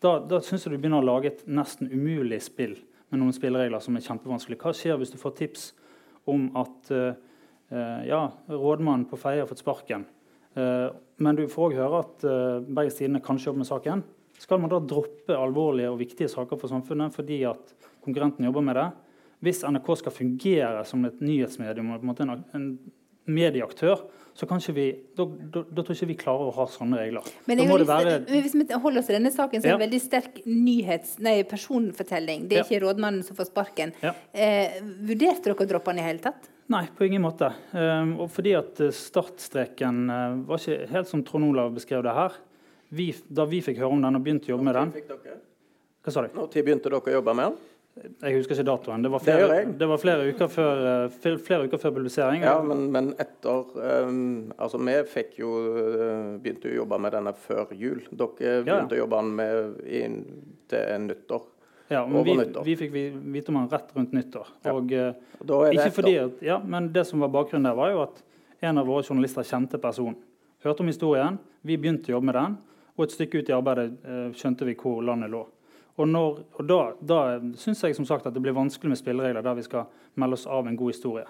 da, da syns jeg du begynner å lage et nesten umulig spill med noen spilleregler som er kjempevanskelig. Hva skjer hvis du får tips om at uh, ja, rådmannen på Feie har fått sparken. Men du får òg høre at Bergens Tidende kanskje jobber med saken. Skal man da droppe alvorlige og viktige saker for samfunnet fordi at konkurrenten jobber med det? Hvis NRK skal fungere som et nyhetsmedium og en, en medieaktør, så kanskje vi, da, da, da, tror ikke vi klarer å ha sånne regler. Men, være... hvis vi holder oss til denne saken, så er det ja. veldig sterk nyhets, nei, personfortelling. Det er ja. ikke rådmannen som får sparken. Ja. Eh, vurderte dere å droppe den i hele tatt? Nei, på ingen måte. Um, og fordi at eh, startstreken uh, var ikke helt som Trond Olav beskrev det her. Vi, da vi fikk høre om den og begynte å jobbe med den Hva sa du? Når begynte dere å jobbe med den? Jeg husker ikke datoen. Det var flere, det det var flere, uker, før, eh, flere uker, før, publisering. Ja, men, men etter um, Altså, vi fikk jo uh, begynte å jobbe med denne før jul. Dere begynte ja. å jobbe med den til nyttår. Ja, men vi, vi, fikk vite om den rett rundt nyttår. Og, uh, ikke fordi at, ja, men det som var bakgrunnen der, var jo at en av våre journalister kjente personen. Hørte om historien, vi begynte å jobbe med den, og et stykke ut i arbeidet skjønte vi hvor landet lå. Og, når, og Da, da syns jeg som sagt at det blir vanskelig med spilleregler der vi skal melde oss av en god historie.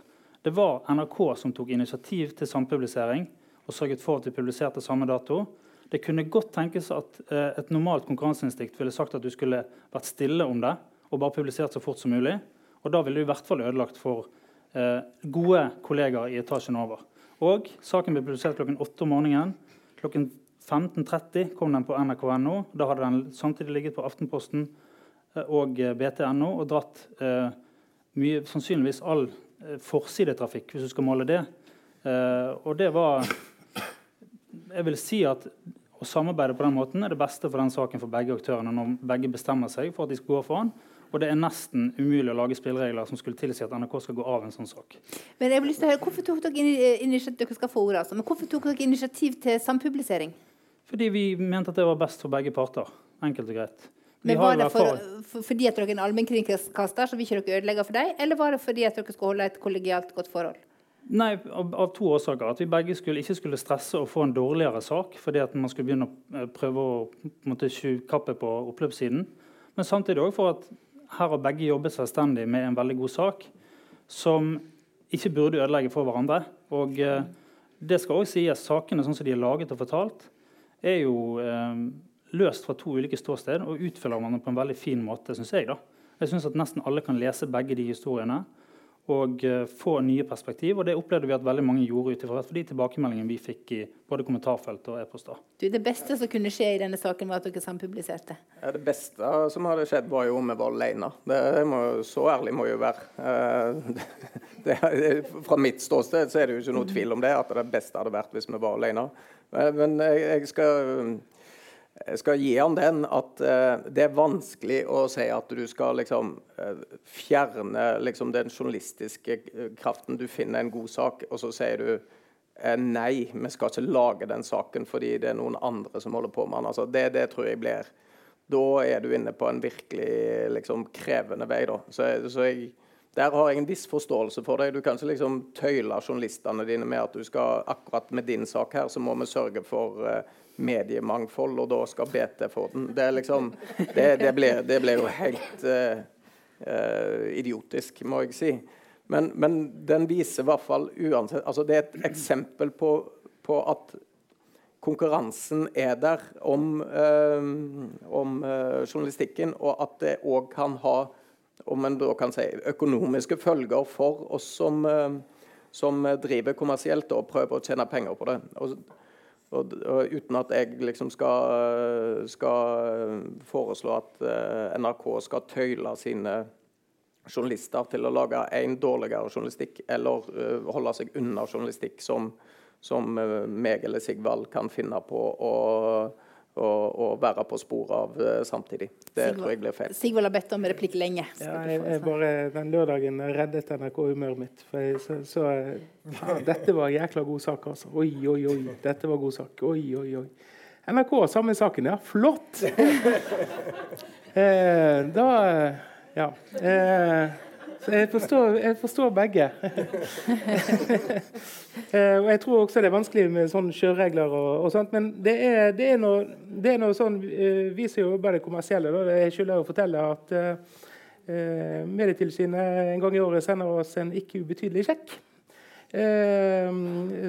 Det var NRK som tok initiativ til sampublisering og sørget for at vi publiserte samme dato. Det kunne godt tenkes at eh, et normalt konkurranseinstinkt ville sagt at du skulle vært stille om det og bare publisert så fort som mulig. Og Da ville du i hvert fall ødelagt for eh, gode kollegaer i etasjen over. Og Saken ble publisert klokken åtte om morgenen. Klokken 15.30 kom den på nrk.no. Da hadde den samtidig ligget på Aftenposten eh, og eh, BT.no og dratt eh, mye, sannsynligvis all eh, forsidetrafikk, hvis du skal måle det. Eh, og det var Jeg vil si at å samarbeide på den måten er det beste for den saken for begge aktørene når begge bestemmer seg for at de skal gå foran. Og det er nesten umulig å lage spilleregler som skulle tilsi at NRK skal gå av en sånn sak. Men jeg vil lyst til å høre, Hvorfor tok dere initiativ, dere skal få ordet, altså, men tok dere initiativ til sampublisering? Fordi vi mente at det var best for begge parter. Enkelt og greit. Men Var det for, for, fordi at dere er en allmennkringkaster, så vil ikke dere ødelegge for dem? Eller var det fordi at dere skulle holde et kollegialt godt forhold? Nei, av, av, to årsaker. At vi begge skulle, ikke skulle stresse og få en dårligere sak fordi at man skulle begynne å eh, prøve å måtte, kappe på oppløpssiden. Men samtidig òg for at her har begge jobbet selvstendig med en veldig god sak som ikke burde ødelegge for hverandre. Og eh, det skal også sies, sakene sånn som de er laget og fortalt, er jo eh, løst fra to ulike ståsted og utfyller hverandre på en veldig fin måte, syns jeg. da. Jeg syns at nesten alle kan lese begge de historiene og uh, få nye perspektiv. og Det opplevde vi at veldig mange gjorde ut ifra de tilbakemeldingene vi fikk i både kommentarfelt og e-poster. Det beste som kunne skje i denne saken, var at dere sampubliserte? Ja, det beste som hadde skjedd, var jo om vi var alene. Det, må, så ærlig må jo være. Uh, det, det, fra mitt ståsted så er det jo ikke noe tvil om det, at det beste hadde vært hvis vi var alene. Men jeg, jeg, skal, jeg skal gi han den at uh, det er vanskelig å si at du skal liksom uh, fjerne liksom, den journalistiske eh, kraften. Du finner en god sak, og så sier du nei, vi skal ikke lage den saken fordi det er noen andre som holder på med den. Altså, det, det, tror jeg blir Da er du inne på en virkelig liksom, krevende vei. Da. Så, så jeg der har jeg en viss forståelse for deg. Du kan ikke liksom tøyle journalistene dine med at du skal akkurat med din sak her, så må vi sørge for mediemangfold, og da skal BT få den. Det, liksom, det, det, blir, det ble, jo helt uh, idiotisk, må jeg si. Men, men, den viser i hvert fall uansett altså Det er et eksempel på, på at konkurransen er der om, om journalistikken, og at det òg kan ha om en da kan si, økonomiske følger for oss som, som driver kommersielt og prøver å tjene penger på det. Og, og, og uten at jeg liksom skal, skal, foreslå at eh, NRK skal tøyle sine journalister til å lage en dårligere journalistikk, eller uh, holde seg unna journalistikk som, som uh, meg eller Sigvald kan finne på å og, og, være på sporet av uh, samtidig. Det Sigvald, tror jeg blir feil. Sigvald har bedt om replikk lenge. Ja, jeg, jeg bare, den lørdagen reddet NRK-humøret mitt. For jeg, så, så ja, Dette var jækla god sak, altså. Oi, oi, oi. Dette var god sak. Oi, oi, oi. NRK, samme saken, ja. Flott! eh, da Ja. Eh, jeg forstår, jeg forstår begge. Eh, og Jeg tror også det er vanskelig med sånne kjøreregler. og, og sånt, Men det er, det er, noe, det er noe, sånn eh, Vi som jobber det kommersielle, da, jeg skylder å fortelle at uh, Medietilsynet en gang i året sender oss en ikke ubetydelig sjekk. Eh,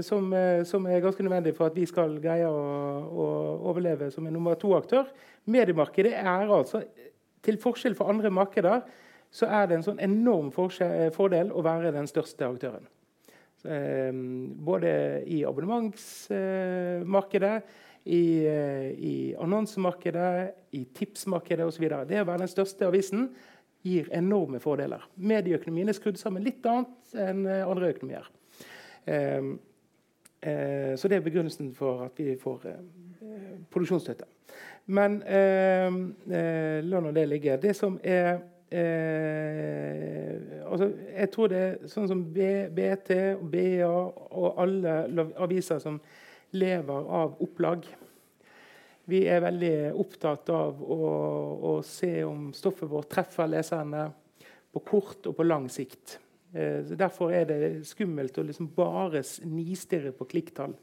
som, som, er ganske nødvendig for at vi skal greie å, å overleve som en nummer to-aktør. Mediemarkedet er altså, til forskjell fra andre markeder, så er det en sånn enorm fordel å være den største aktøren. Eh, både i abonnementsmarkedet, i, eh, i annonsemarkedet, i tipsmarkedet osv. Det å være den største avisen gir enorme fordeler. Medieøkonomien er skrudd sammen litt annet enn andre økonomier. Ehm, eh, så det er begrunnelsen for at vi får produksjonsstøtte. Men la nå det ligge. Det som er Eh, altså, jeg tror det er sånn som BT og BA og alle aviser som lever av opplag. Vi er veldig opptatt av å, å se om stoffet vårt treffer leserne på kort og på lang sikt. Eh, derfor er det skummelt å liksom bare nistirre på klikktall.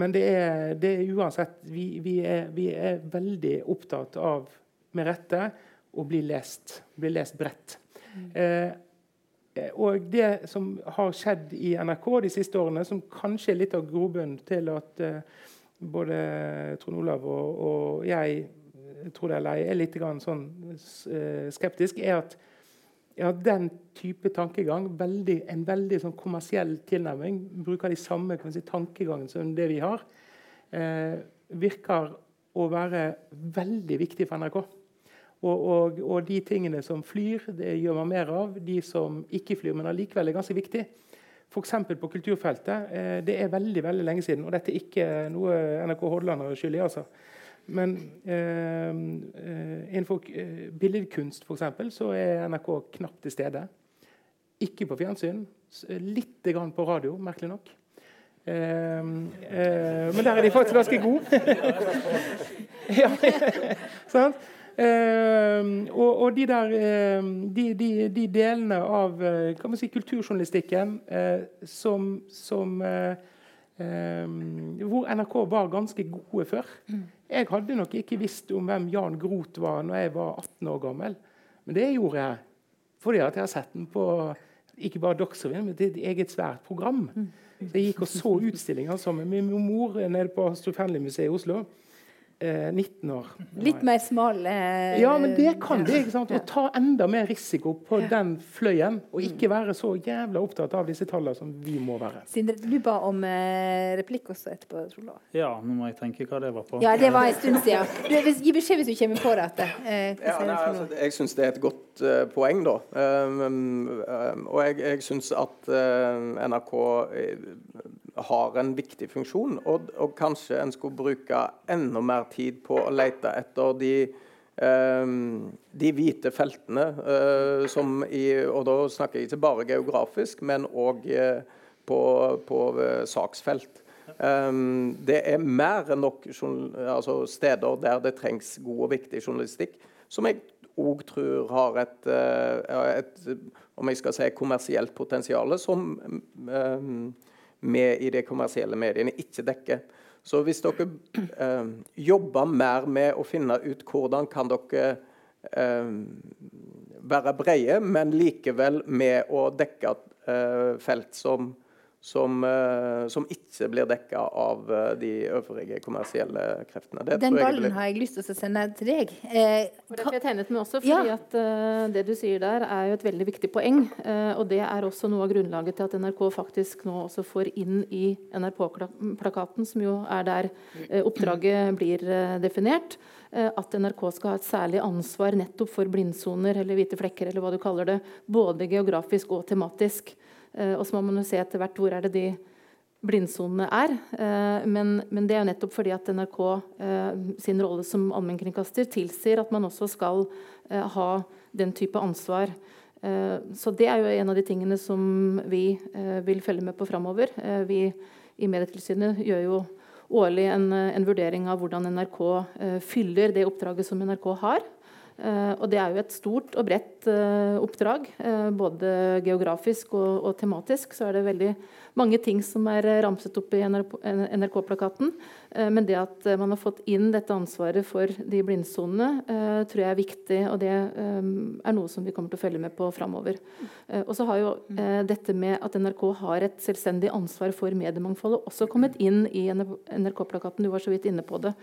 Men det er, det er uansett vi, vi, er, vi er veldig opptatt av, med rette, å bli lest. Bli lest bredt. Mm. Eh, og det som har skjedd i NRK de siste årene, som kanskje er litt av grobunnen til at eh, både Trond Olav og, og jeg tror det eller er litt sånn, eh, skeptisk, er at ja, den type tankegang, veldig, en veldig sånn kommersiell tilnærming, bruker de samme si, tankegangen som det vi har, eh, virker å være veldig viktig for NRK. Og, og, og, de tingene som flyr, det gjør man mer av. De som ikke flyr, men allikevel er ganske viktig. F.eks. på kulturfeltet. Eh, det er veldig veldig lenge siden, og dette er ikke noe NRK Hordaland har skyld i. altså. Men eh, eh innenfor eh, billedkunst for eksempel, så er NRK knapt til stede. Ikke på fjernsyn. Litt grann på radio, merkelig nok. Eh, eh, men der er de faktisk ganske gode. ja, sant? Uh, og, og de, der, uh, de, de, de, delene av uh, si, kulturjournalistikken eh, som, som Hvor NRK var ganske gode før. Mm. Jeg hadde nok ikke visst om hvem Jan Groth var når jeg var 18 år gammel. Men det gjorde jeg fordi at jeg har sett den på ikke bare Dagsrevyen, men et eget svært program. Mm. Så jeg gikk og så utstillinger sammen med min mor nede på Astrup Fearnley-museet i Oslo. 19 eh, år. Litt mer smal eh, Ja, men det kan det. ikke sant? Å ta enda mer risiko på den fløyen, og mm. ikke være så jævla opptatt av disse tallene som vi må være. Sindre, du ba om eh, replikk også etterpå, Trond Ja, nå må jeg tenke hva det var på. Ja, det var en stund siden. Gi beskjed hvis du kommer på det. Eh, ja, nei, altså, jeg syns det er et godt uh, poeng, da. Um, um, og jeg, jeg syns at uh, NRK har en viktig funksjon, og, og, kanskje en skulle bruke enda mer tid på å lete etter de, um, de hvite feltene. Uh, som i, og da snakker jeg ikke bare geografisk, men òg på, på saksfelt. Um, det er mer enn nok altså steder der det trengs god og viktig journalistikk, som jeg òg tror har et, et, om jeg skal si, kommersielt potensial, som vi i de kommersielle mediene ikke dekker. Så hvis dere eh, jobber mer med å finne ut hvordan kan dere eh, være brede, men likevel med å dekke eh, felt som som, uh, som, ikke blir dekka av uh, de øvrige kommersielle kreftene. Det Den ballen har jeg lyst til å sende til deg. Eh, jeg tegnet med også, fordi ja. at uh, Det du sier der, er jo et veldig viktig poeng. Uh, og Det er også noe av grunnlaget til at NRK faktisk nå også får inn i NRK-plakaten, som jo er der oppdraget blir definert, at NRK skal ha et særlig ansvar nettopp for blindsoner eller hvite flekker, eller hva du kaller det, både geografisk og tematisk. Eh, og så må man jo se etter hvert hvor er det de blindsonene er. Eh, men, men, det er jo nettopp fordi at NRK eh, sin rolle som allmennkringkaster tilsier at man også skal ha den type ansvar. Så det er jo en av de tingene som vi vil følge med på framover. Vi i Medietilsynet gjør jo årlig en, en, vurdering av hvordan NRK fyller det oppdraget som NRK har. Eh, og det er jo et stort og bredt eh, oppdrag. Eh, både geografisk og, og, tematisk så er det veldig mange ting som er ramset opp i NRK-plakaten. Men det at man har fått inn dette ansvaret for de blindsonene, tror jeg er viktig. Og det er noe som vi kommer til å følge med på framover. Og så har jo dette med at NRK har et selvstendig ansvar for mediemangfoldet også kommet inn i NRK-plakaten. Du var så vidt inne på det.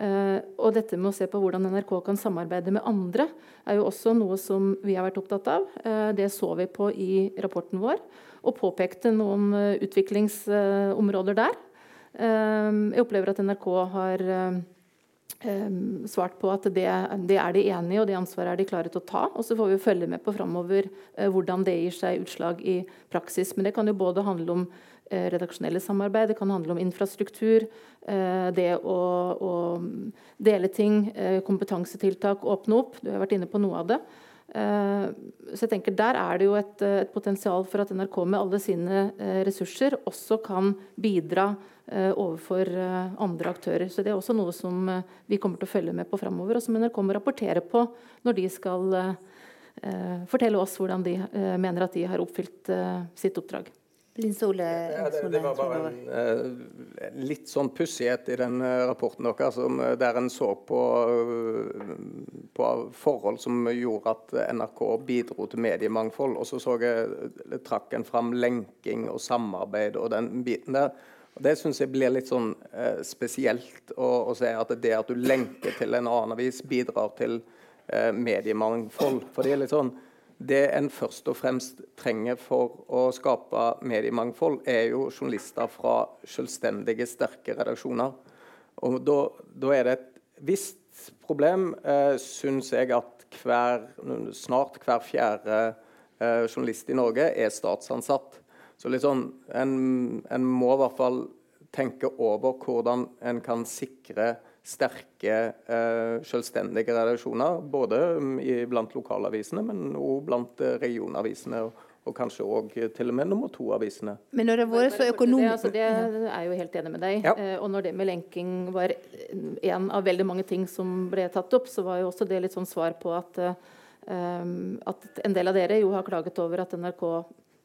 Uh, og dette med å se på hvordan NRK kan samarbeide med andre, er jo også noe som vi har vært opptatt av. Uh, det så vi på i rapporten vår, og påpekte noen uh, utviklingsområder der. jeg opplever at NRK har svart på at det, det, er de enige i, og det ansvaret er de klare til å ta. Og så får vi følge med på framover hvordan det gir seg utslag i praksis. Men det kan jo både handle om Eh, redaksjonelle samarbeid, det kan handle om infrastruktur, eh, det å, å dele ting, eh, kompetansetiltak, åpne opp. Du har vært inne på noe av det. Så jeg tenker Der er det jo et, et potensial for at NRK med alle sine ressurser også kan bidra overfor andre aktører. Så Det er også noe som vi kommer til å følge med på framover, og som NRK må rapportere på når de skal fortelle oss hvordan de mener at de har oppfylt sitt oppdrag. Linn Sole, ja, det, det, var bare en uh, litt sånn pussighet i den uh, rapporten deres, som der en så på, på, forhold som gjorde at NRK bidro til mediemangfold. Og så, så jeg, trakk en fram lenking og samarbeid og den biten der. Og Det syns jeg blir litt sånn spesielt å, å, se at det at du lenker til en annen avis, bidrar til mediemangfold. For det er litt sånn det en først og fremst trenger for å skape mediemangfold, er jo journalister fra selvstendige, sterke redaksjoner. Og Da, da er det et visst problem, eh, syns jeg, at hver, snart hver fjerde eh, journalist i Norge er statsansatt. Så sånn, en, en må i hvert fall tenke over hvordan en kan sikre sterke, eh, selvstendige redaksjoner. Både mm, blant lokalavisene, men òg blant eh, regionavisene. Og, og kanskje òg til og med nummer to-avisene. Men når det har vært så økonomisk altså, Det er jeg jo helt enig med deg. Ja. Eh, og når det med lenking var en av veldig mange ting som ble tatt opp, så var jo også det litt sånn svar på at, um, at en del av dere jo har klaget over at NRK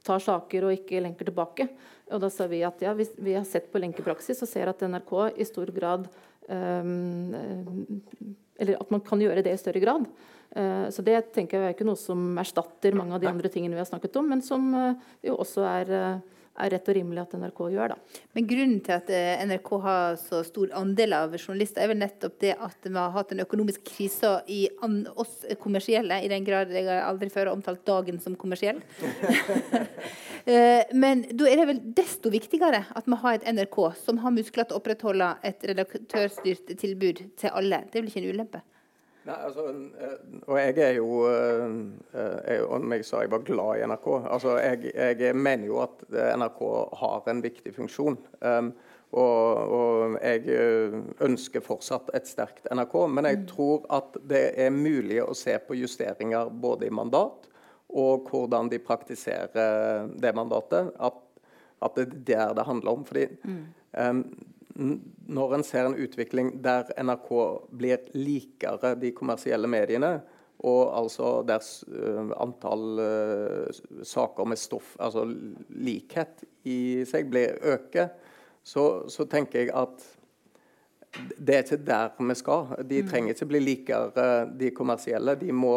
tar saker og ikke lenker tilbake. Og da sa vi at ja, vi, vi har sett på lenkepraksis og ser at NRK i stor grad Eller at man kan gjøre det i større grad. Uh, så det tenker jeg er ikke noe som erstatter mange av de andre tingene vi har snakket om, men som uh, jo også er er rett og rimelig at NRK gjør. Da. Men Grunnen til at eh, NRK har så stor andel av journalister, er vel nettopp det at vi har hatt en økonomisk krise i oss kommersielle, i den grad jeg har aldri før omtalt dagen som kommersiell. Eh, men da er det vel desto viktigere at vi har et NRK som har muskler til å opprettholde et redaktørstyrt tilbud til alle. Det er vel ikke en ulempe? Nei, altså, eh, og jeg er jo eh, jeg, Om jeg sa jeg var glad i NRK altså, jeg, jeg mener jo at NRK har en viktig funksjon. Um, og, og, jeg ønsker fortsatt et sterkt NRK. Men jeg mm. tror at det er mulig å se på justeringer både i mandat og hvordan de praktiserer det mandatet. At, at det er der det handler om. fordi mm. um, når en ser en utvikling der NRK blir likere de kommersielle mediene, og altså der uh, antall uh, saker med stoff, altså likhet i seg, blir øker, så, så, tenker jeg at det er ikke der vi skal. De mm. trenger ikke bli likere de kommersielle. De må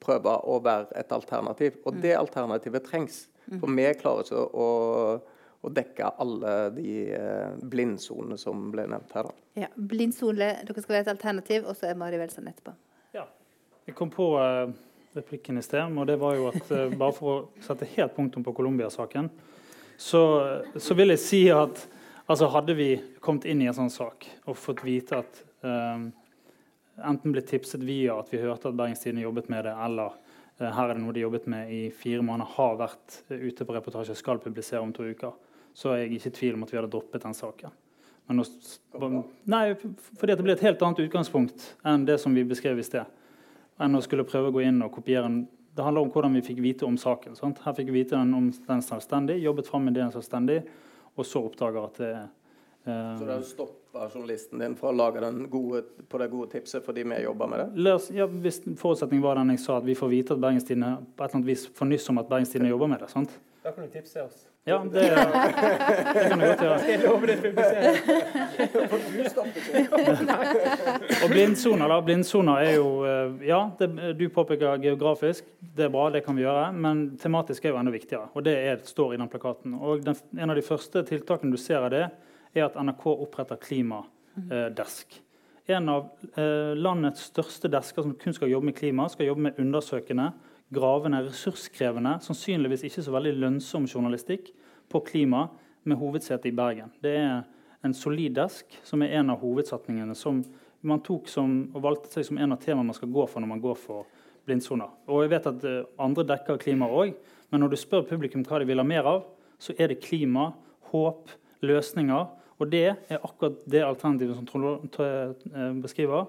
prøve å være et alternativ. Og mm. det alternativet trengs. Mm. For vi klarer ikke å og dekke alle de eh, blindsonene som ble nevnt her. Ja, Blindsone, dere skal være et alternativ, og så er Mari Welsand etterpå. Ja, jeg kom på uh, replikken i sted, og det var jo at uh, bare for å sette helt punktum på Colombia-saken, så, så, vil jeg si at altså, hadde vi kommet inn i en sånn sak og fått vite at um, enten ble tipset via at vi hørte at Bergens Tidende jobbet med det, eller her er det noe de jobbet med i fire måneder, har vært ute på reportasje, skal publisere om to uker så er jeg ikke i tvil om at vi hadde droppet den saken. Nå, nei, fordi det ble et helt annet utgangspunkt enn det som vi beskrev i sted. Enn å skulle prøve å gå inn og kopiere en Det handler om hvordan vi fikk vite om saken. Sant? Her fikk vi vite den om den selvstendig, jobbet fram med den selvstendig, og så oppdager at det er eh, Så det har stoppa journalisten din fra å lage den gode, på det gode tipset fordi vi jobber med det? Løs, ja, hvis Forutsetningen var den jeg sa, at vi får vite at Bergenstidene på et eller annet vis får nyss om at Bergenstidene jobber med det. sant? Da kan du tipse oss. Ja, det, det kan du godt gjøre. Jeg lover det publiserer. Og blindsoner, da. Blindsoner er jo eh, Ja, det, du påpeker geografisk. Det er bra, det kan vi gjøre. Men tematisk er jo enda viktigere. Og det er, står i den plakaten. Og den, en av de første tiltakene du ser av det, er at NRK oppretter klimadesk. En av eh, landets største desker som kun skal jobbe med klima, skal jobbe med undersøkende, gravende, ressurskrevende, sannsynligvis ikke så veldig lønnsom journalistikk på klima, med hovedsete i Bergen. Det er en solid desk som er en av hovedsetningene som man tok som, og valgte seg som en av temaene man skal gå for når man går for blindsoner. Og jeg vet at uh, andre dekker klima òg, men når du spør publikum hva de vil ha mer av, så er det klima, håp, løsninger. Og det er akkurat det alternativet som Trond uh, beskriver.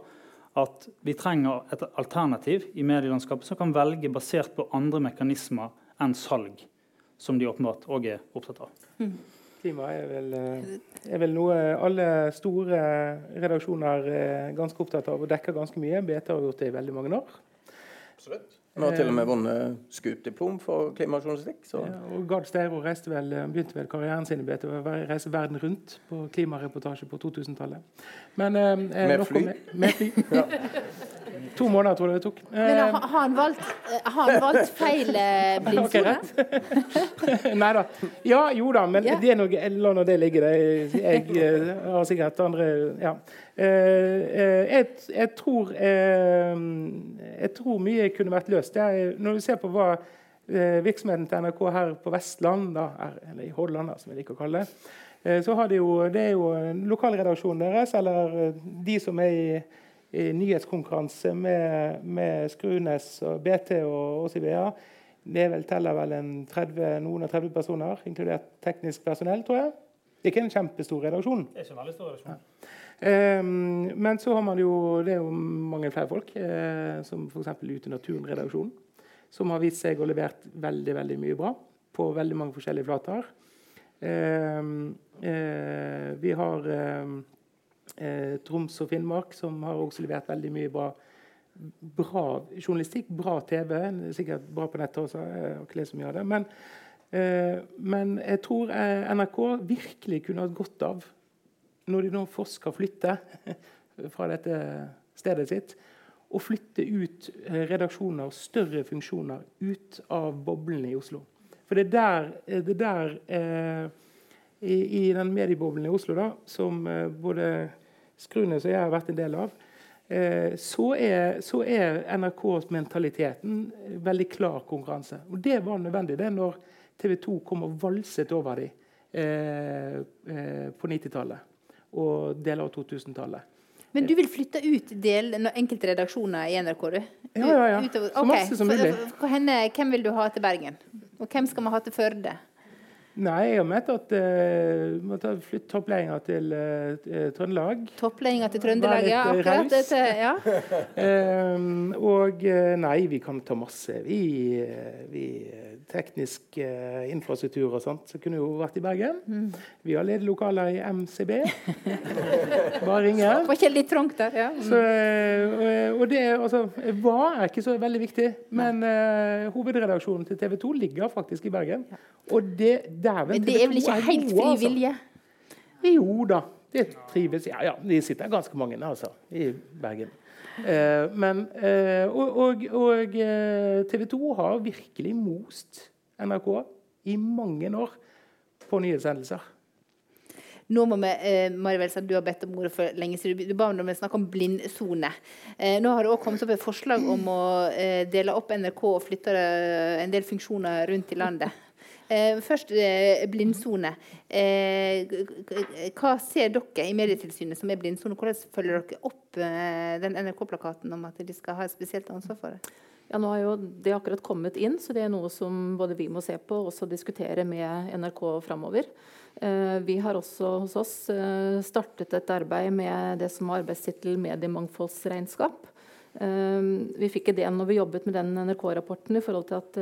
At vi trenger et alternativ i medielandskapet som kan velge basert på andre mekanismer enn salg, som de åpenbart òg er opptatt av. Mm. Klima er vel, er vel, noe alle store redaksjoner er ganske opptatt av og dekker ganske mye. BT har gjort det i veldig mange år. Absolutt. Vi har til og med vunnet SKUP-diplom for klimajournalistikk. Ja, og Gard Steiro begynte vel karrieren sin i BT å reise verden rundt på klimareportasje på 2000-tallet. Men eh, eh Med fly? Med, med fly. ja. To måneder tror jeg det tok. Men har han valgt, har han valgt feil blindsone? Okay, Nei da. Ja, jo da, men ja. det er noe, la nå det ligge. Jeg, jeg har sikkert andre Ja. Jeg, jeg, tror, jeg, tror, mye kunne vært løst. Jeg, når du ser på hva virksomheten til NRK her på Vestland, da, eller i Hordaland, som jeg liker å kalle det, så har de jo, det er jo lokalredaksjonen deres, eller de som er i i nyhetskonkurranse med, med Skrunes og BT og oss i BA. Det vel, teller vel 30, noen og 30 personer, inkludert teknisk personell, tror jeg. Det er ikke en kjempestor redaksjon. Det er ikke en veldig stor redaksjon. Ja. Um, men så har man jo, det er jo mange flere folk, eh, som f.eks. Ute i Naturen-redaksjonen, som har vist seg å levert veldig veldig mye bra på veldig mange forskjellige flater. Um, uh, vi har um, eh, Troms og Finnmark, som har også levert veldig mye bra, bra journalistikk, bra TV. Sikkert bra på nettet også. Jeg har ikke lest så mye av det. Men, eh, men jeg tror eh, NRK virkelig kunne hatt godt av, når de nå forsker flytte fra dette stedet sitt, å flytte ut redaksjoner redaksjoner, større funksjoner, ut av boblene i Oslo. For det er der, det er der eh, i, i, den medieboblen i Oslo da, som eh, både Skruene som jeg har vært en del av, eh, så er, så er NRK-mentaliteten veldig klar konkurranse. Og det var nødvendig det når TV 2 kom og valset over dem eh, eh, på 90-tallet og deler av 2000-tallet. Men du vil flytte ut del, enkelte redaksjoner i NRK? du? Ja, ja, ja. Utover. Så masse som mulig. Hvem vil du ha til Bergen? Og hvem skal vi ha til Førde? Nei, jeg har ment at uh, må ta flytte toppledelsen til uh, Trøndelag. Toppledelsen til Trøndelag, ja. Akkurat dette, ja. um, og nei, vi kan ta masse. Vi, vi teknisk uh, infrastruktur og sånt. Så kunne jo vært i Bergen. Mm. Vi har ledige lokaler i MCB. Bare ringe. Var ikke litt trangt der, ja. Mm. Så, og det altså, hva er ikke så veldig viktig. Men hovedredaksjonen til TV 2 ligger faktisk i Bergen. Og det Dæven, Men det er vel ikke helt fri altså. Jo da. Det trives Ja, ja, de sitter ganske mange altså, i Bergen. Eh, men, eh, og, og, og eh, TV 2 har virkelig most NRK i mange år på nyhetshendelser. Nå må vi, eh, Marivel, Du har bedt om ordet for lenge siden. Du ba om å snakke om blindsone. Eh, nå har det også kommet opp et forslag om å eh, dele opp NRK og flytte eh, en del funksjoner rundt i landet. Eh, først eh, blindsone. Eh, hva ser dere i Medietilsynet som er blindsone? Hvordan følger dere opp den NRK-plakaten om at de skal ha et spesielt ansvar for det? Ja, nå har jo det akkurat kommet inn, så det er noe som både vi må se på og også diskutere med NRK framover. Vi har også hos oss startet et arbeid med det som har arbeidstittel mediemangfoldsregnskap. Vi fikk ideen når vi jobbet med den NRK-rapporten i forhold til at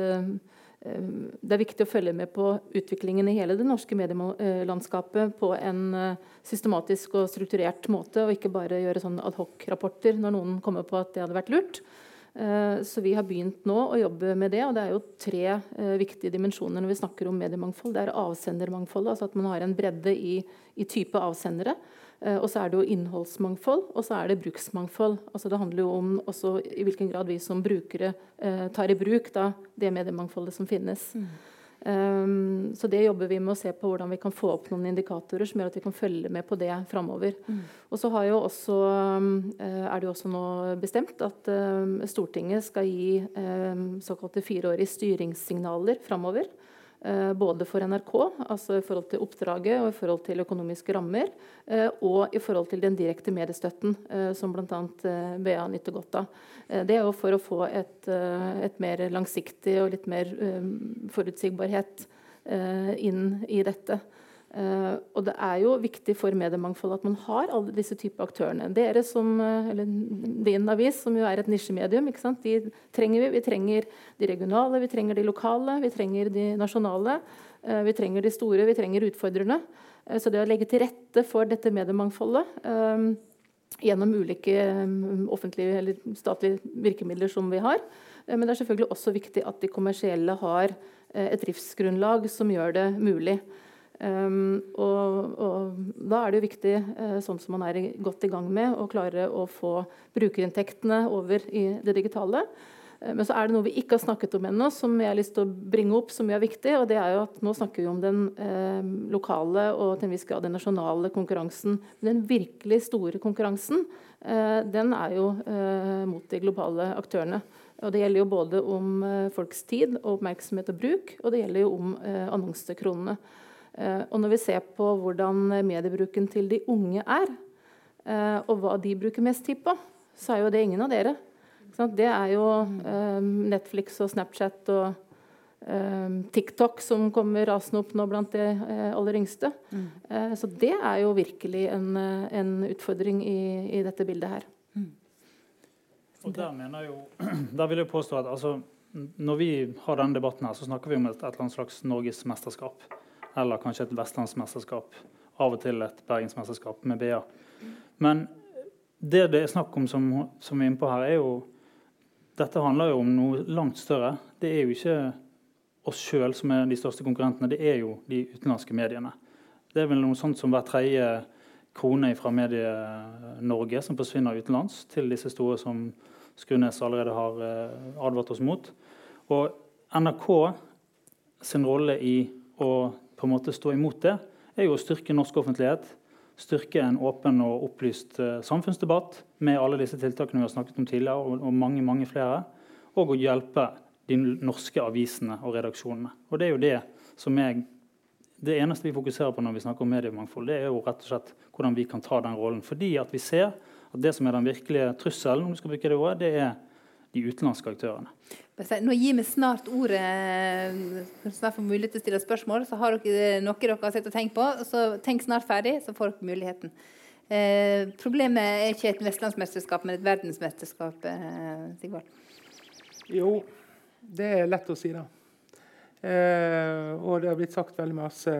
det er viktig å følge med på utviklingen i hele det norske medielandskapet på en eh, systematisk og strukturert måte, og ikke bare gjøre sånne adhoc-rapporter når noen kommer på at det hadde vært lurt. Så vi har begynt nå å jobbe med det. og Det er jo tre viktige dimensjoner når vi snakker om mediemangfold. Det er avsendermangfoldet, altså at man har en bredde i, i type avsendere. Og så er det jo innholdsmangfold, og så er det bruksmangfold. Altså det handler jo om også i hvilken grad vi som brukere tar i bruk da, det mediemangfoldet som finnes. Mm. Um, så det jobber vi med å se på hvordan vi kan få opp noen indikatorer som gjør at vi kan følge med på det framover. Mm. Og så har jo også, uh, er det jo også nå bestemt at Stortinget skal gi uh, såkalte fireårige styringssignaler framover. Eh, både for NRK, altså i forhold til oppdraget og i forhold til økonomiske rammer, eh, og i forhold til den direkte mediestøtten, eh, som bl.a. BA nyter godt av. Det er jo for å få et, et mer langsiktig og litt mer forutsigbarhet inn i dette. Uh, og det er jo viktig for mediemangfoldet at man har alle disse typer aktørene. Dere som, uh, eller Din avis, som jo er et nisjemedium, de trenger vi. Vi trenger de regionale, vi trenger de lokale, vi trenger de nasjonale. Uh, vi trenger de store, vi trenger utfordrerne. så det å legge til rette for dette mediemangfoldet gjennom ulike offentlige eller statlige virkemidler som vi har. men det er selvfølgelig også viktig at de kommersielle har et driftsgrunnlag som gjør det mulig. Um, og, og, da er det jo viktig, uh, sånn som man er godt i gang med, å klare å få brukerinntektene over i det digitale. Uh, men så er det noe vi ikke har snakket om ennå, som jeg har lyst til å bringe opp, som er viktig. og det er jo at Nå snakker vi om den uh, lokale og til en viss grad den nasjonale konkurransen. Den virkelig store konkurransen den er jo mot de globale aktørene. Og Det gjelder jo både om folks tid og oppmerksomhet og bruk, og det gjelder jo om annonsekronene. Eh, og når vi ser på hvordan mediebruken til de unge er, eh, og hva de bruker mest tid på, så er jo det ingen av dere. Det er jo eh, Netflix og Snapchat og TikTok som kommer rasende opp nå blant de aller yngste. Mm. Så det er jo virkelig en, en utfordring i, i, dette bildet her. Mm. Og der mener jo, der vil jeg påstå at altså, Når vi har denne debatten, her, så snakker vi om et, et eller annet slags norgesmesterskap eller kanskje et vestlandsmesterskap. Av og til et bergensmesterskap med BA. Men det det er snakk om, som, som vi er inne på her, er jo Dette handler jo om noe langt større. Det er jo ikke oss sjøl som er de største konkurrentene, det er jo de utenlandske mediene. Det er vel noe sånt som hver tredje krone fra Medie-Norge som forsvinner utenlands, til disse store som Skrunes allerede har eh, advart oss mot. Og NRK sin rolle i å på en måte stå imot det, er jo å styrke norsk offentlighet. Styrke en åpen og opplyst uh, samfunnsdebatt med alle disse tiltakene vi har snakket om tidligere, og, mange mange flere. Og å hjelpe de norske avisene og redaksjonene. Og Det er jo det som er det eneste vi fokuserer på når vi snakker om mediemangfold, det er jo rett og slett hvordan vi kan ta den rollen. Fordi at vi ser at det som er den virkelige trusselen, om du skal bruke det ordet, det er de utenlandske aktørene. Nå gir vi snart ordet snart får mulighet til å stille spørsmål. Så har dere noe dere har sett og tenkt på, så tenk snart ferdig, så får dere muligheten. Eh, problemet er ikke et vestlandsmesterskap, men et verdensmesterskap. Eh, Sigvald. Jo, det er lett å si, da. Eh, og det har blitt sagt veldig masse.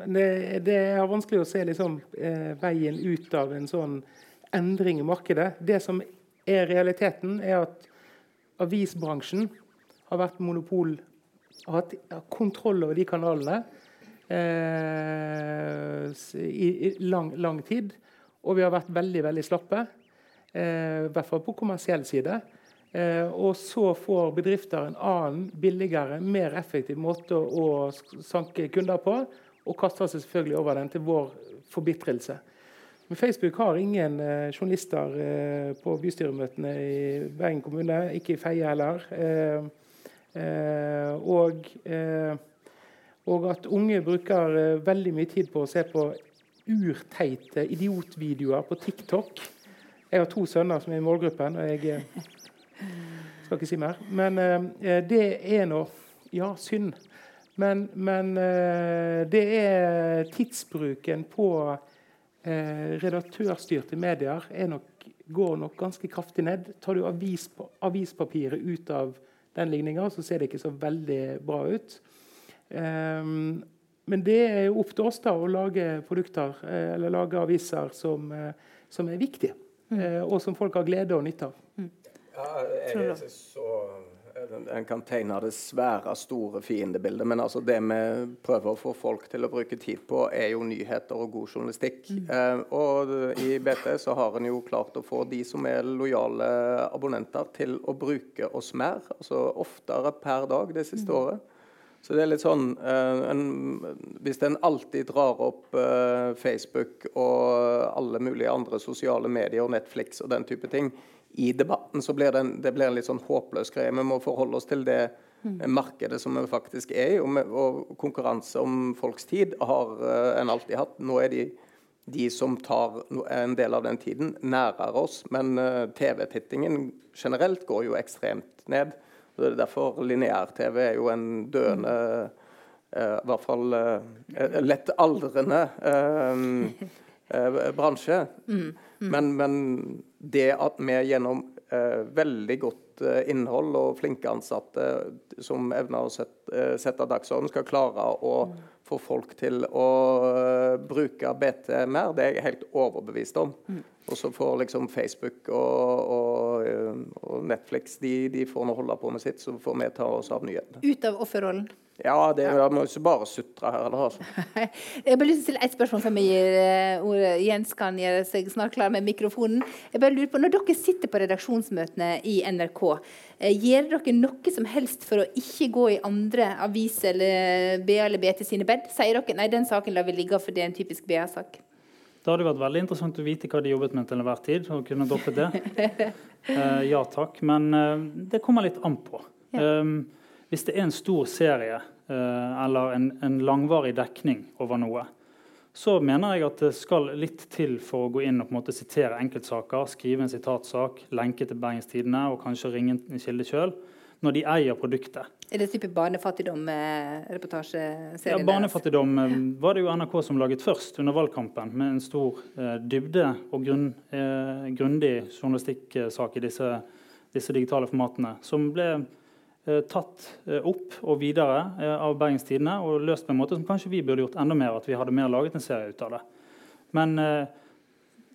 Men det, det er vanskelig å se liksom, eh, veien ut av en sånn endring i markedet. Det som er realiteten, er at avisbransjen har vært monopol har hatt kontroll over de kanalene eh, i, i lang, lang, tid. Og vi har vært veldig veldig slappe, eh, i hvert fall på kommersiell side. Eh, og så får bedrifter en annen, billigere, mer effektiv måte å, sanke kunder på, og kaster seg selvfølgelig over den til vår forbitrelse. Men Facebook har ingen eh, journalister eh, på bystyremøtene i Bergen kommune. Ikke i Feie heller. Eh, eh og, eh, og, at unge bruker eh, veldig mye tid på å se på urteite idiotvideoer på TikTok. Jeg har to sønner som er i målgruppen, og jeg skal ikke si mer. Men det er nå Ja, synd. Men, men det er tidsbruken på eh, redaktørstyrte medier nok, går nok ganske kraftig ned. Tar du avis, avispapiret ut av den ligninga, så ser det ikke så veldig bra ut. Eh, men det er jo opp til oss da å lage produkter eh, eller lage aviser som, eh, som er viktige. Mm. Eh, og som folk har glede og nytte av. Mm. Ja, jeg, jeg, så en kan tegne det svære, store fiendebildet, men altså det vi prøver å få folk til å bruke tid på, er jo nyheter og god journalistikk. Mm. Eh, og i BT så har en jo klart å få de som er lojale abonnenter, til å bruke oss mer, altså oftere per dag det siste mm. året. Så det er litt sånn eh, en, Hvis en alltid drar opp eh, Facebook og alle mulige andre sosiale medier og Netflix og den type ting i debatten, så blir det en, det blir en litt sånn håpløs greie. Vi må forholde oss til det mm. markedet som vi faktisk er i. Og, med, og, konkurranse om folks tid har uh, en alltid hatt. Nå er de, de som tar en del av den tiden, nærere oss. Men uh, TV-tittingen generelt går jo ekstremt ned. Og det er derfor lineær-TV er jo en døende uh, I hvert fall lett aldrende bransje. Mm. Mm. Men, men det at vi gjennom eh, veldig godt eh, innhold og flinke ansatte som evner å sette, eh, sette dagsorden, skal klare å mm. få folk til å uh, bruke BT mer, det er jeg helt overbevist om. Mm. Og så får liksom Facebook og, og, eh, og Netflix de, de får nå holde på med sitt, så får vi ta oss av nyhetene. Ut av offerrollen? Ja, det ja. må ikke bare sutre her. Altså. jeg bare lyst til å stille ett spørsmål før vi gir uh, ordet. Jens kan gjøre seg snart klar med mikrofonen. Jeg bare lurer på, Når dere sitter på redaksjonsmøtene i NRK, uh, gjør dere noe som helst for å ikke gå i andre aviser eller BA eller BT sine bed? Sier dere nei, den saken lar vi ligge, for det er en typisk BA-sak? Det hadde vært veldig interessant å vite hva de jobbet med til enhver tid. og kunne droppet det. Uh, ja takk. Men det kommer litt an på. Ja. Um, hvis det er en stor serie uh, eller en, en, langvarig dekning over noe, så mener jeg at det skal litt til for å gå inn og på en måte sitere enkeltsaker, skrive en sitatsak, lenke til Bergens Tidende og kanskje ringe en kilde sjøl, når de eier produktet. Er det type barnefattigdom-reportasjeserie? Eh, ja, barnefattigdom eh, var det jo NRK som laget først under valgkampen, med en stor eh, dybde og grunn, eh, grundig journalistikksak i disse, disse digitale formatene, som ble Eh, tatt eh, opp og videre eh, av Bergens Tidende og løst på en måte som kanskje vi burde gjort enda mer. at vi hadde mer laget en serie ut av det. Men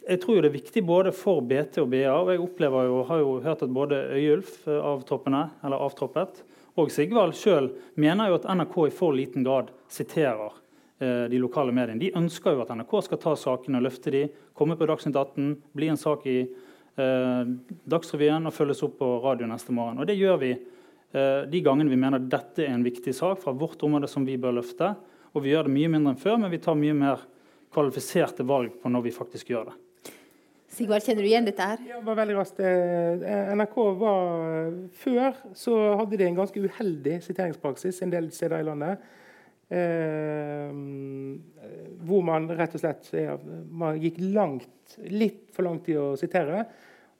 jeg tror jo det er viktig både for BT og BA. og Jeg opplever jo, har jo hørt at både Øyulf avtroppene, eller avtroppet, og Sigvald sjøl mener jo at NRK i for liten grad siterer de lokale mediene. De ønsker jo at NRK skal ta sakene og løfte de, komme på Dagsnytt 18, bli en sak i eh, Dagsrevyen og følges opp på radio neste morgen. Og det gjør vi Eh, de gangene vi mener dette er en viktig sak fra vårt område som vi bør løfte. Og vi gjør det mye mindre enn før, men vi tar mye mer kvalifiserte valg på når vi faktisk gjør det. Sigvard, kjenner du igjen dette her? Ja, var veldig raskt. Eh, NRK var Før så hadde de en ganske uheldig siteringspraksis en del steder i landet. Eh, hvor man rett og slett ja, man gikk langt, litt for langt i å sitere.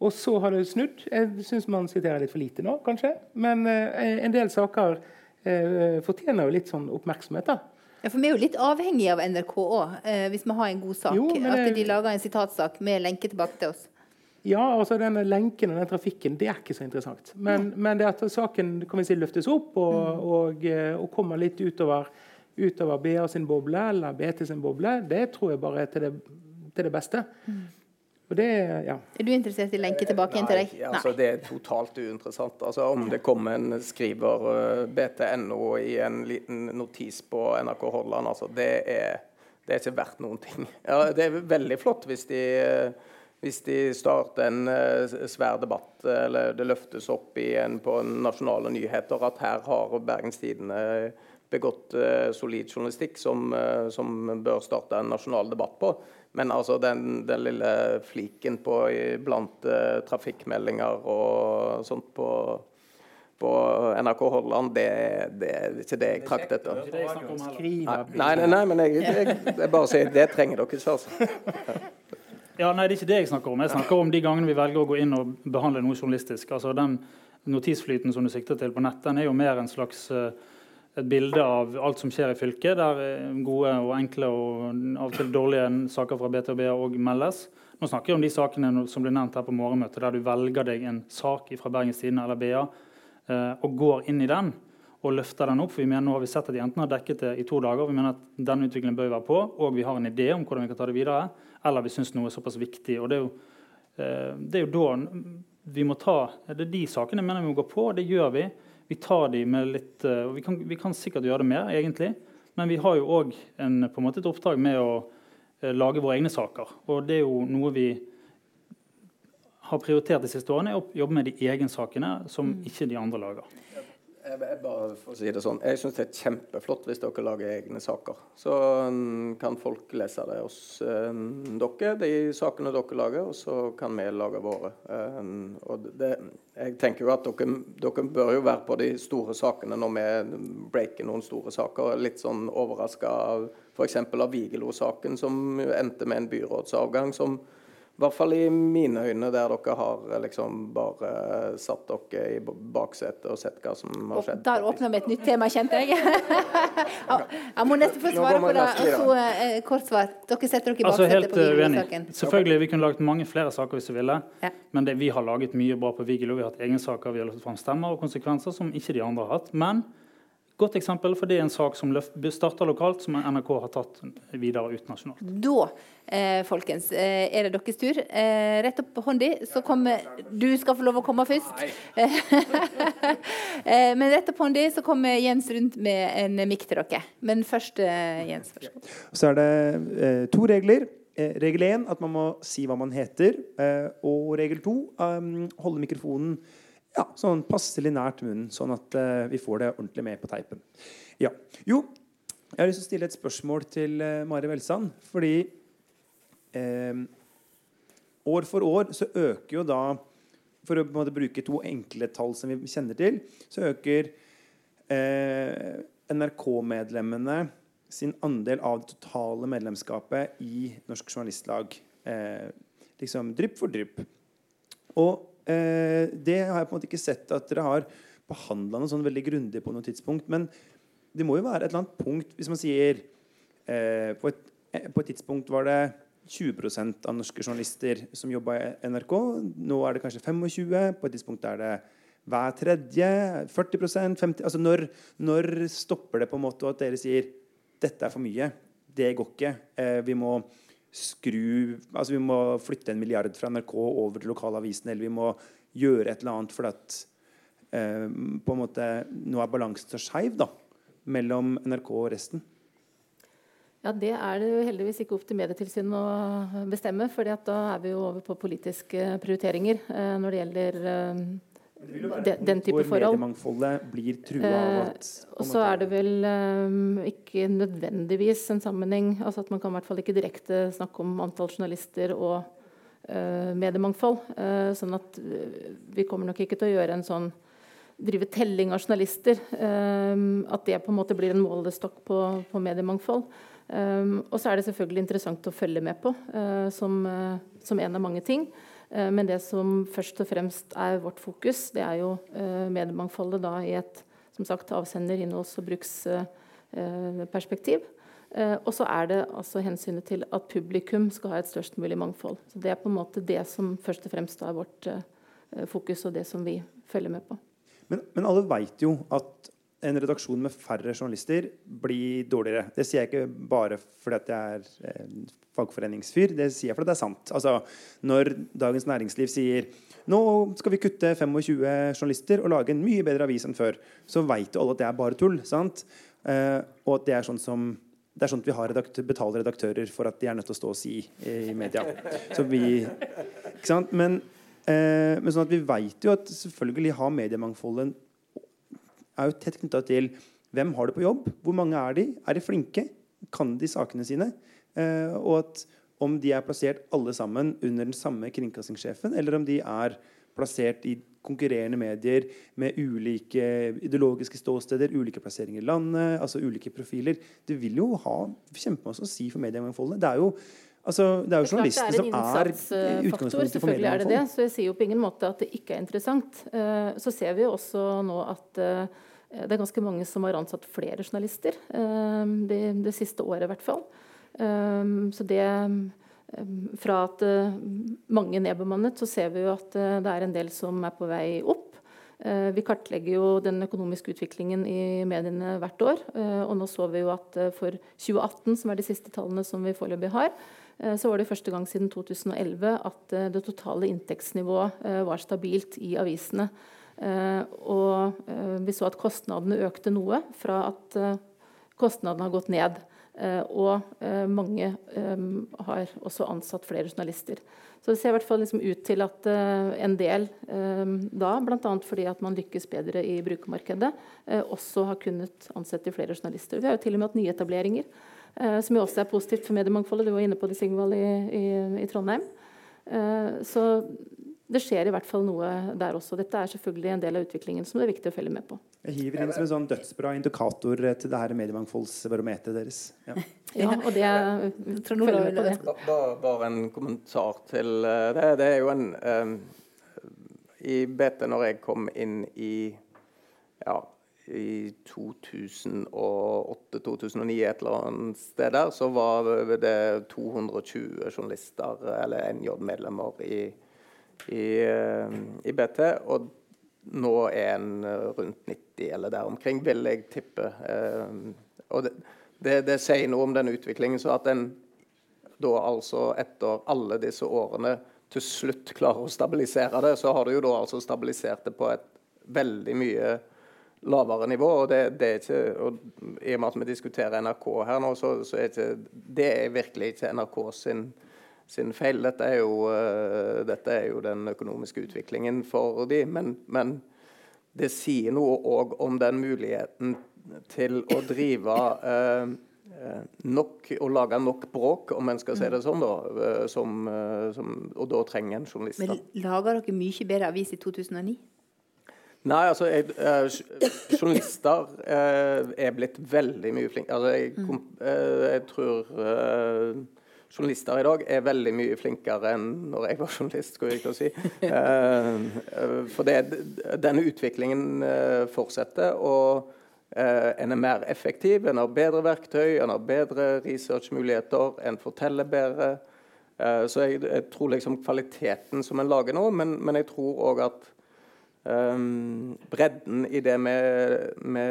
Og så har det snudd. Jeg syns man siterer litt for lite nå, kanskje. Men eh, en del saker eh, fortjener jo litt sånn oppmerksomhet. da. Ja, for Vi er jo litt avhengig av NRK òg, eh, hvis vi har en god sak. Jo, at de lager en sitatsak med lenke tilbake til oss. Ja, altså den lenken og den trafikken, det er ikke så interessant. Men, men det at saken kan vi si, løftes opp og, mm. og, eh, og kommer litt utover, utover BA sin boble eller BT sin boble, det tror jeg bare er til det, til det beste. Mm. Det, ja. Er du interessert i lenke tilbake igjen til deg? Nei, altså, det er totalt uinteressant. Altså, om det kommer en skriver uh, BTNO i en liten notis på NRK Hordaland, altså, det, er, det, er, ikke verdt noen ting. Ja, det er veldig flott hvis de, hvis de starter en uh, svær debatt, eller det løftes opp en, på nasjonale nyheter at her har Bergens Tidende begått uh, solid journalistikk som, som bør starte en nasjonal debatt på. Men altså den, den lille fliken på blant uh, trafikkmeldinger og sånt på, på NRK Holland, det, det, er ikke det jeg trakk etter. Nei, nei, nei, men jeg, jeg, jeg bare sier det trenger dere ikke. altså. Ja, nei, Det er ikke det jeg snakker om. Jeg snakker om de gangene vi velger å gå inn og behandle noe journalistisk. Altså Den notisflyten som du sikter til på nett, den er jo mer en slags uh, et bilde av alt som skjer i fylket, der eh, gode og enkle og av og til dårlige saker fra BTB òg meldes. Nå snakker jeg om de sakene som ble nevnt her på morgenmøtet, der du velger deg en sak fra Bergens Tidende eller BA eh, og går inn i den og løfter den opp. for vi mener Nå har vi sett at de enten har dekket det i to dager, vi mener at denne utviklingen bør være på, og vi har en idé om hvordan vi kan ta det videre, eller vi syns noe er såpass viktig. og det er jo det er jo da vi må ta Det er de sakene mener vi må gå på, det gjør vi. Vi tar de med litt vi kan, vi kan sikkert gjøre det mer, egentlig. Men vi har jo òg et oppdrag med å lage våre egne saker. Og det er jo noe vi har prioritert de siste årene, er å jobbe med de egne sakene som mm. ikke de andre lager. Jeg, bare for å si det sånn, jeg syns det er kjempeflott hvis dere lager egne saker. Så um, kan folk lese det hos um, dere, de sakene dere lager, og så kan vi lage våre. Um, og det, jeg tenker jo at dere, dere, bør jo være på de store sakene når vi breaker noen store saker. Litt sånn overraska av f.eks. av Vigelo-saken, som endte med en byrådsavgang. som i hvert fall i mine øyne, der dere har liksom bare satt dere i baksetet og sett hva som har skjedd. Der åpna vi et nytt tema, kjente jeg. jeg må nesten få svare på det. Og så eh, kort svar. Dere setter dere i altså, baksetet på Vigelo-saken. Selvfølgelig, vi kunne laget mange flere saker hvis vi ville. Ja. Men det, vi har laget mye bra på Vigelo. Vi har hatt egne saker, vi har løftet fram stemmer og konsekvenser som ikke de andre har hatt. Men Godt eksempel, for det er en sak som starter lokalt, som NRK har tatt videre ut nasjonalt. Da, eh, folkens, eh, er det deres tur. Eh, rett opp hånda, så kommer Du skal få lov å komme først. eh, men rett opp hånda, så kommer Jens rundt med en mikk til dere. Men først eh, Jens. Først. Så er det eh, to regler. regel én at man må si hva man heter. og regel to holde mikrofonen ja, sånn passelig nært munnen, sånn at uh, vi får det ordentlig med på teipen. Ja. Jo, jeg har lyst til å stille et spørsmål til uh, Mari Velsand. Fordi uh, år for år så øker jo da For å måte, bruke to enkle tall som vi kjenner til, så øker NRK-medlemmene sin andel av det totale medlemskapet i Norsk Journalistlag. liksom drypp for drypp. Og det har jeg på en måte ikke sett at dere har behandla noe sånn veldig grundig på noe tidspunkt. Men det må jo være et eller annet punkt hvis man sier eh, på, et, eh, på, et, tidspunkt var det 20% av norske journalister som jobba i NRK. Nå er det kanskje 25 På et tidspunkt er det hver tredje. 40% 50 altså når, når stopper det på en måte at dere sier dette er for mye? Det går ikke. Eh, vi må skru altså Vi må flytte en milliard fra NRK over til lokalavisen, eller vi må gjøre et eller annet fordi at eh, på en måte nå er balansen så skeiv mellom NRK og resten? Ja, Det er det heldigvis ikke opp til Medietilsynet å bestemme. for da er vi jo over på politiske prioriteringer eh, når det gjelder eh, den, den type forhold. Hvor mediemangfoldet blir trua av eh, at Og så er det vel um, ikke nødvendigvis en sammenheng altså at Man kan i hvert fall ikke direkte snakke om antall journalister og uh, mediemangfold. Uh, sånn at vi kommer nok ikke til å gjøre en sånn drive telling av journalister. Um, at det på en måte blir en målestokk på, på mediemangfold. Um, og så er det selvfølgelig interessant å følge med på uh, som, som en av mange ting. Eh, men det som først og fremst er vårt fokus, det er jo eh, mediemangfoldet da i et som sagt, avsender-, innholds- og bruksperspektiv. Eh, og så er det altså hensynet til at publikum skal ha et størst mulig mangfold. Så Det er på en måte det som først og fremst er vårt fokus, og det som vi følger med på. Men, men alle veit jo at en redaksjon med færre journalister blir dårligere. Det sier jeg ikke bare fordi at jeg er eh, fagforeningsfyr, det sier jeg fordi det er sant. Altså, når Dagens Næringsliv sier nå skal vi kutte 25 journalister og lage en mye bedre avis enn før, så veit jo alle at det er bare tull. sant? Eh, og at det er sånn som det er sånn at vi redaktør, betaler redaktører for at de er nødt til å stå og si i, media. Så vi, ikke sant? Men, eh, men sånn at vi veit jo at selvfølgelig har mediemangfoldet er jo tett knytta til hvem har det på jobb, hvor mange er de, er de flinke, kan de sakene sine? Eh, og at om de er plassert alle sammen under den samme kringkastingssjefen, eller om de er plassert i konkurrerende medier med ulike ideologiske ståsteder, ulike plasseringer i landet, altså ulike profiler. Det vil jo ha kjempemasse å si for mediemangfoldet. Det er jo Altså, det er jo journalister som er utgangspunktet for. Det, så jeg sier jo på ingen måte at det ikke er interessant. Eh, så ser vi jo også nå at Eh, det er ganske mange som har ansatt flere journalister eh, det, det siste året, i hvert fall. Eh, så det Fra at mange nedbemannet, så ser vi jo at det er en del som er på vei opp. Vi kartlegger jo den økonomiske utviklingen i mediene hvert år. Og nå så vi jo at for 2018, som er de siste tallene som vi foreløpig har, Eh, så var det første gang siden 2011 at eh, det totale inntektsnivået eh, var stabilt i avisene. Og vi så at kostnadene økte noe fra at kostnadene har gått ned. Og mange har også ansatt flere journalister. Så det ser i hvert fall liksom ut til at en del da, bl.a. fordi at man lykkes bedre i brukermarkedet, også har kunnet ansette flere journalister. Vi har jo til og med hatt nyetableringer. Eh, som jo også er positivt for mediemangfoldet. Du var inne på det, Sigvald, i, i, i Trondheim. Eh, så det skjer i hvert fall noe der også. Dette er selvfølgelig en del av utviklingen som det er viktig å følge med på. Jeg hiver inn som en sånn dødsbra indikator til det her mediemangfoldsbarometeret deres. Ja. ja. og det følger med på det. Bare en kommentar til eh, det. Det er jo en um, I BT, når jeg kom inn i ja, i 2008-2009 et eller annet sted der, så var det 220 journalister eller NJ-medlemmer i, i, eh, i, BT. Og nå er en rundt 90 eller der omkring, vil jeg tippe. Eh, og det, det, det sier noe om den utviklingen. så at en da altså etter alle disse årene til slutt klarer å stabilisere det, så har du jo da altså stabilisert det på et veldig mye lavere nivå. og det, det, er ikke, og I og med at vi diskuterer NRK her nå, så, så er ikke, det er virkelig ikke NRK sin, sin feil. Dette er, jo, uh, dette er, jo, den økonomiske utviklingen for de, men, men det sier noe òg om den muligheten til å drive uh, nok og lage nok bråk, om en skal si det sånn, da, som, som, og da trenger en journalist. Men lager dere mye bedre avis i 2009? Nei, altså jeg, eh, Journalister eh, er blitt veldig mye flinkere. Altså, jeg, kom, eh, jeg, tror journalister i dag er veldig mye flinkere enn når jeg var journalist. skulle jeg ikke si. Eh, eh, for det, denne utviklingen fortsetter. og en er mer effektiv, en har bedre verktøy, en har bedre researchmuligheter, en forteller bedre. så jeg, jeg, tror liksom kvaliteten som en lager nå, men, men jeg tror òg at Um, bredden i det vi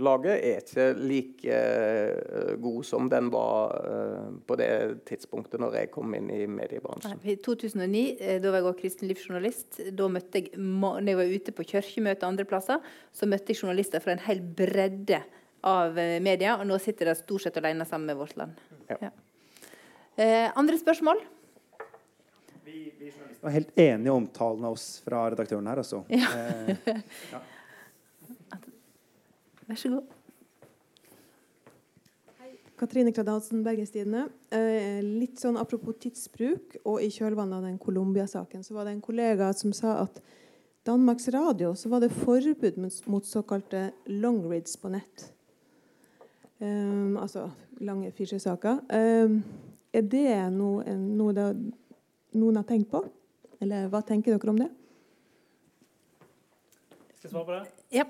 lager, er ikke like uh, god som den var uh, på det tidspunktet når jeg kom inn i mediebransjen. I 2009 eh, da var jeg også kristen livsjournalist. Da møtte jeg, når jeg var ute på kirkemøte andre plasser, så møtte jeg journalister fra en hel bredde av media. Og nå sitter de stort sett alene sammen med Vårt Land. Ja. Ja. Uh, andre spørsmål? Var helt enig i omtalen av oss fra redaktøren her, altså. Ja. Eh, ja. Vær så god. Hei. Katrine Kladalsen, Bergens Tidende. Eh, litt sånn apropos tidsbruk, og i kjølvannet av den Colombia-saken, så var det en kollega som sa at Danmarks Radio så var det forbud mot såkalte longrids på nett. Um, altså lange featuresaker. Um, er det noe, noe noen har tenkt på? Eller hva tenker dere om det? Skal jeg svare på det? Ja.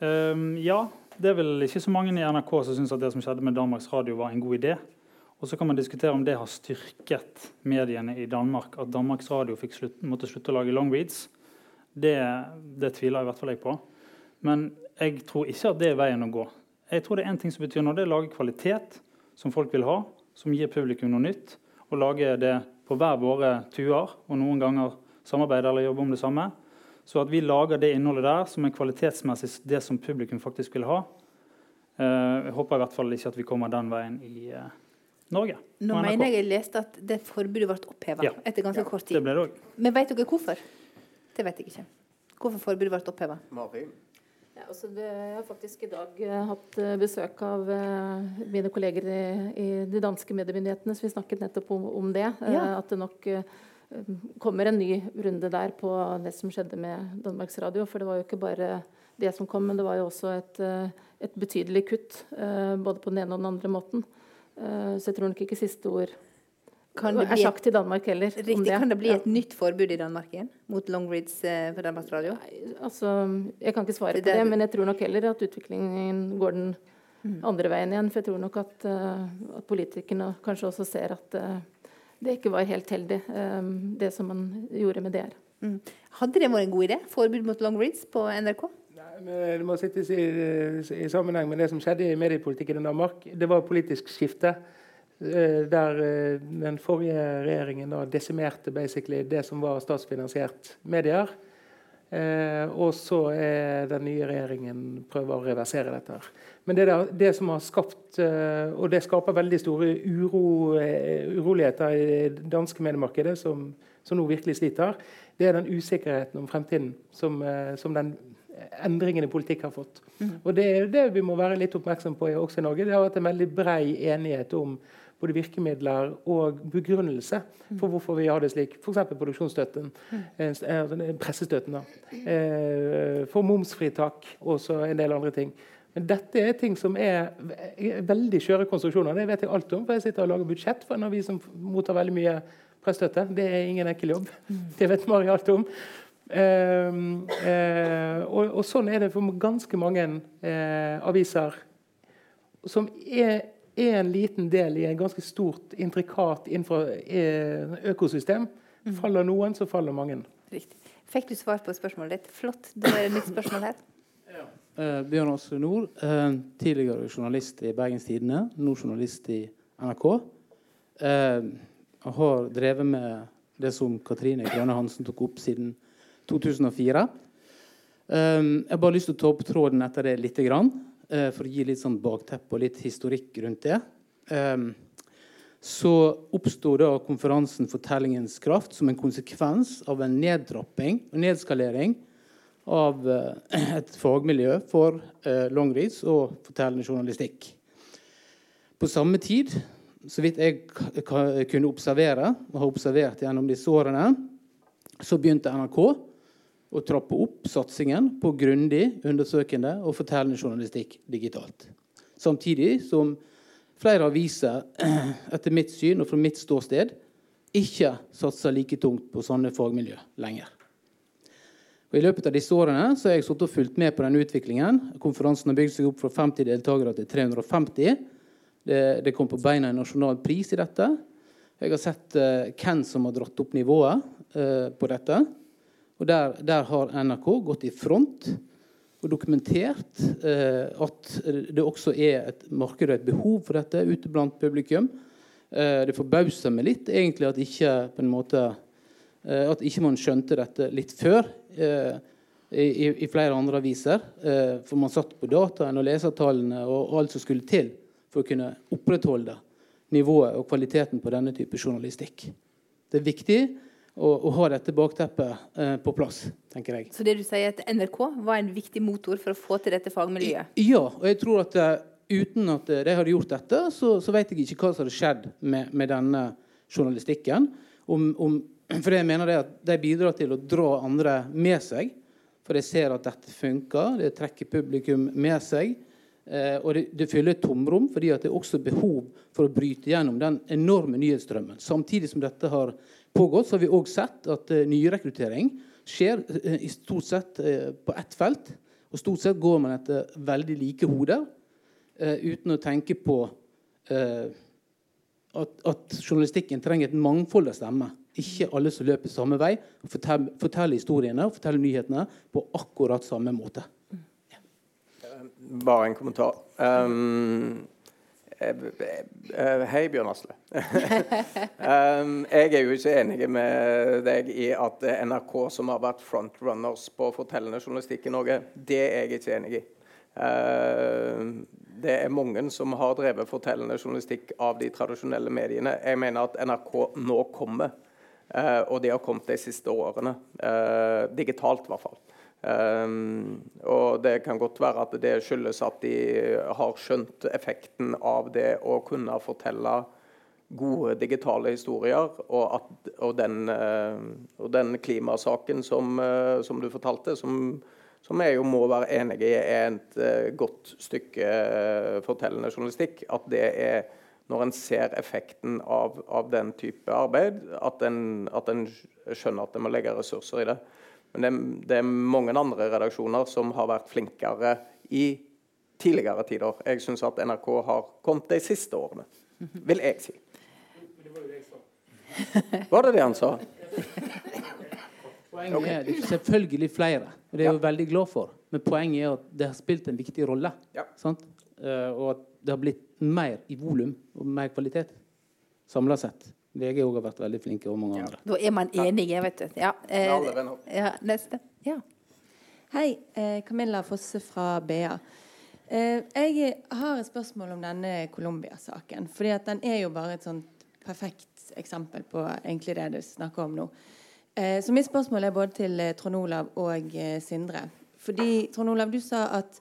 Um, ja. Det er vel ikke så mange i NRK som syns at det som skjedde med Danmarks Radio, var en god idé. Og så kan man diskutere om det har styrket mediene i Danmark at Danmarks Radio slutt, måtte slutte å lage longreads. Det, det tviler i hvert fall jeg på. Men jeg tror ikke at det er veien å gå. Jeg tror det er en ting som betyr noe, det er å lage kvalitet som folk vil ha, som gir publikum noe nytt. Og lage det på hver våre tuer, og noen ganger samarbeide eller jobbe om det samme. Så at vi lager det innholdet der som er kvalitetsmessig det som publikum faktisk vil ha. Eh, jeg håper i hvert fall ikke at vi kommer den veien i uh, Norge. Nå mener jeg jeg leste at det forbudet ble oppheva ja. etter ganske ja, kort tid. Det ble det også. Men vet dere hvorfor? Det vet jeg ikke. Hvorfor forbudet ble oppheva? Ja, altså det, jeg har faktisk i dag uh, hatt uh, besøk av uh, mine kolleger i, i, de danske mediemyndighetene, så vi snakket nettopp om, om det. Ja. At det nok kommer en ny runde der på det som skjedde med Danmarks Radio. For det var jo ikke bare det som kom, men det var jo også et, et betydelig kutt. både på den ene og den andre måten. så jeg tror nok ikke siste ord kan det er sagt i Danmark heller. Riktig, det. Kan det bli et nytt forbud i Danmark igjen mot long reads eh, på Danmarks Radio? Nei, altså, jeg kan ikke svare det på det, men jeg tror nok heller at utviklingen går den mm. andre veien igjen. For jeg tror nok at, uh, at politikerne kanskje også ser at uh, det ikke var helt heldig, um, det som man gjorde med DR. Mm. Hadde det vært en god idé? Forbud mot long reads på NRK? Nei, Det må sittes i, i, sammenheng med det som skjedde i mediepolitikken i Danmark. Det var politisk skifte der eh, den forrige regjeringen da desimerte det som var statsfinansiert medier. Eh, og så er den nye regjeringen prøver å reversere dette. Men det, der, det som har skapt eh, Og det skaper veldig store uro, eh, uroligheter i det danske mediemarkedet, som, som, nå virkelig sliter, det er den usikkerheten om fremtiden som, eh, som den i politikk har fått. Mm. Og Det er det vi må være litt oppmerksom på også i Norge. Det har vært en veldig brei enighet om både virkemidler og begrunnelse for hvorfor vi har det slik. F.eks. produksjonsstøtten, eh, pressestøtten. da, for momsfritak og en del andre ting. Men dette er ting som er veldig skjøre konstruksjoner. Det vet jeg alt om, for jeg sitter og lager budsjett for en avis som mottar veldig mye pressstøtte. Det er ingen enkel jobb. Det vet Mari alt om. Eh, eh, og, og, sånn er det for ganske mange eh, aviser som er en liten del i en ganske stort, intrikat eh, økosystem. Mm. Faller noen, så faller mange. Riktig. Fikk du svar på spørsmålet ditt? Flott. Det er nytt spørsmål her. Ja. Eh, Bjørn Asle Nord, eh, tidligere journalist i Bergens Tidende, nå journalist i NRK. Eh, har drevet med det som Katrine Grønne Hansen tok opp siden 2004. Um, jeg har bare lyst til å ta opp tråden etter det litt. Grann. Eh, for å gi litt sånn bakteppe og litt historikk rundt det. Så oppsto konferansen 'Fortellingens kraft' som en konsekvens av en nedtrapping og nedskalering av eh, et fagmiljø for eh, longreads og fortellende journalistikk. På samme tid, så vidt jeg kunne observere, og har observert gjennom disse årene, så begynte NRK å trappe opp satsingen på grundig, undersøkende og fortellende journalistikk digitalt. Samtidig som flere aviser, etter mitt syn og fra mitt ståsted, ikke satser like tungt på sånne fagmiljø lenger. Og I løpet av disse årene har jeg og fulgt med på den utviklingen. Konferansen har bygd seg opp fra 50 deltakere til 350. Det, det kom på beina en nasjonal pris i dette. Jeg har sett uh, hvem som har dratt opp nivået uh, på dette. Og der, der, har NRK gått i front og dokumentert eh, at det også er et marked og et behov for dette ute blant publikum. Eh, det forbauser meg litt egentlig at ikke, på en måte, eh, at ikke man skjønte dette litt før eh, i, i, flere andre aviser. Eh, for man satt på dataen og lesertallene og, alt som skulle til for å kunne opprettholde nivået og kvaliteten på denne type journalistikk. Det er viktig å, ha dette bakteppet eh, på plass, tenker jeg. Så det du sier at NRK var en viktig motor for å få til dette fagmiljøet? Ja, og jeg tror at uh, uten at uh, de hadde gjort dette, så, så, vet jeg ikke hva som hadde skjedd med, med denne journalistikken. Om, om, for jeg mener det at De bidrar til å dra andre med seg. For jeg ser at dette funker. Det trekker publikum med seg. Eh, og det, det, fyller et tomrom fordi det er også behov for å bryte gjennom den enorme nyhetsstrømmen. Samtidig som dette har pågått, så har vi òg sett at uh, nyrekruttering skjer uh, i stort sett uh, på ett felt. Og stort sett går man etter veldig like hoder uten å tenke på at, at, journalistikken trenger et mangfold av stemmer. Ikke alle som løper samme vei, og forteller, historiene og forteller nyhetene på akkurat samme måte. Bare en kommentar. Um, Eh, eh, hei, Bjørn Asle. um, jeg er jo ikke enig med deg i at NRK som har vært frontrunners på fortellende journalistikk i Norge. Det er jeg ikke enig i. Uh, det er mange som har drevet fortellende journalistikk av de tradisjonelle mediene. Jeg mener at NRK nå kommer, og de har kommet de siste årene. Digitalt, i hvert fall. Um, og Det kan godt være at det skyldes at de har skjønt effekten av det å kunne fortelle gode digitale historier. Og, at, og, den, uh, og den, klimasaken som, uh, som, du fortalte, som, som jeg jo må være enig i er et uh, godt stykke fortellende journalistikk. At det er når en ser effekten av, av den type arbeid, at en, at en skjønner at en må legge ressurser i det. Men det, det, er mange andre redaksjoner som har vært flinkere i tidligere tider. Jeg syns at NRK har kommet de siste årene, vil jeg si. Var det det han sa? Poenget er det er selvfølgelig flere, og det er jeg ja. veldig glad for. Men poenget er at det har spilt en viktig rolle. Ja. Uh, og at det har blitt mer i volum og mer kvalitet. samla sett. VG har vært veldig flinke, og mange andre. Da er man enige, vet du. Ja, eh, ja neste. Ja. Hei, eh, Camilla Fosse fra BA. Eh, jeg har et spørsmål om denne Colombia-saken. fordi at Den er jo bare et sånt perfekt eksempel på egentlig det du snakker om nå. Eh, så mitt spørsmål er både til eh, Trond Olav og eh, Sindre. Fordi Trond Olav, du sa at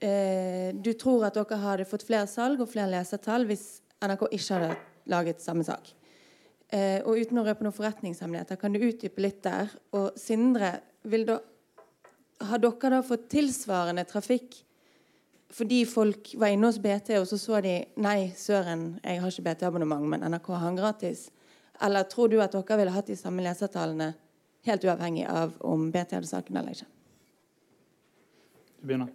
eh, du tror at dere hadde fått flere salg og flere lesertall hvis NRK ikke hadde laget samme sak. Eh, og uten å røpe noen forretningshemmeligheter, kan du utdype litt der? Og Sindre, da, har dere da fått tilsvarende trafikk fordi folk var inne hos BT, og så så de Nei, søren, jeg har ikke BT-abonnement, men NRK har han gratis. Eller tror du at dere ville hatt de samme lesertallene helt uavhengig av om BT hadde saken eller ikke? Du begynner.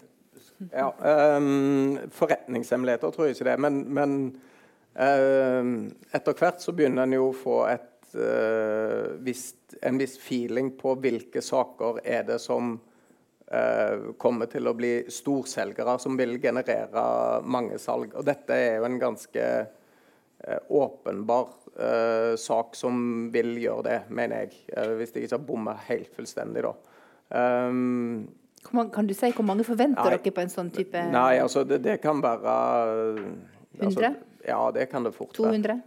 Ja, um, Forretningshemmeligheter tror jeg ikke det. Men, men uh, etter hvert så begynner en jo å få et, uh, visst, en viss feeling på hvilke saker er det som uh, kommer til å bli storselgere, som vil generere mange salg. Og dette er jo en ganske uh, åpenbar sak som vil gjøre det, mener jeg. hvis jeg ikke har bomma helt fullstendig, da. Um, kan du si hvor mange forventer Nei. dere på en sånn type Nei, altså det, det kan være uh, 100? Ja, det kan det fort 200?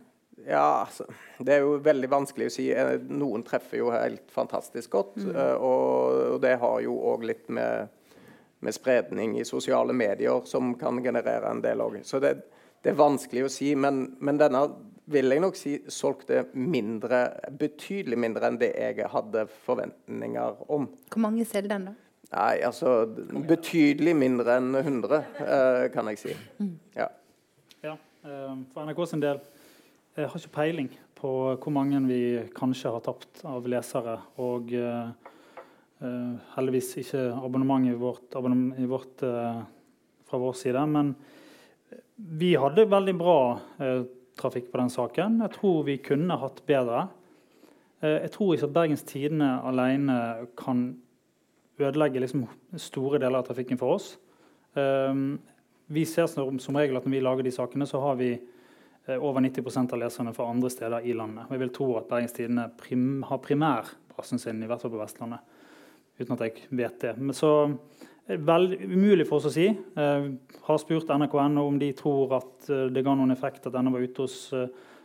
Ja, altså, Det er jo veldig vanskelig å si. Eh, noen treffer jo helt fantastisk godt. Mm. Eh, og, det har jo òg litt med, med, spredning i sosiale medier som kan generere en del òg. Så det, det, er vanskelig å si. Men, men, denne vil jeg nok si solgte mindre, betydelig mindre enn det jeg hadde forventninger om. Hvor mange selger den, da? Nei, altså Betydelig mindre enn 100, eh, kan jeg si. Ja. ja for NRK sin del jeg har ikke peiling på hvor mange vi kanskje har tapt av lesere. Og uh, heldigvis ikke abonnement i vårt, abonnement i vårt fra vår side. Men vi hadde veldig bra trafikk på den saken. Jeg tror vi kunne hatt bedre. jeg tror ikke at Bergens Tidende alene kan ødelegge liksom store deler av trafikken for oss. Vi ser som, regel at når vi lager de sakene, så har vi uh, over 90% av leserne fra andre steder i landet. Og jeg vil tro at Bergens Tidende prim, har primærbasen sin i hvert fall på Vestlandet. Uten at jeg vet det. Men så det veldig umulig for oss å si. Jeg har spurt NRK.no om de tror at det ga noen effekt at denne var ute hos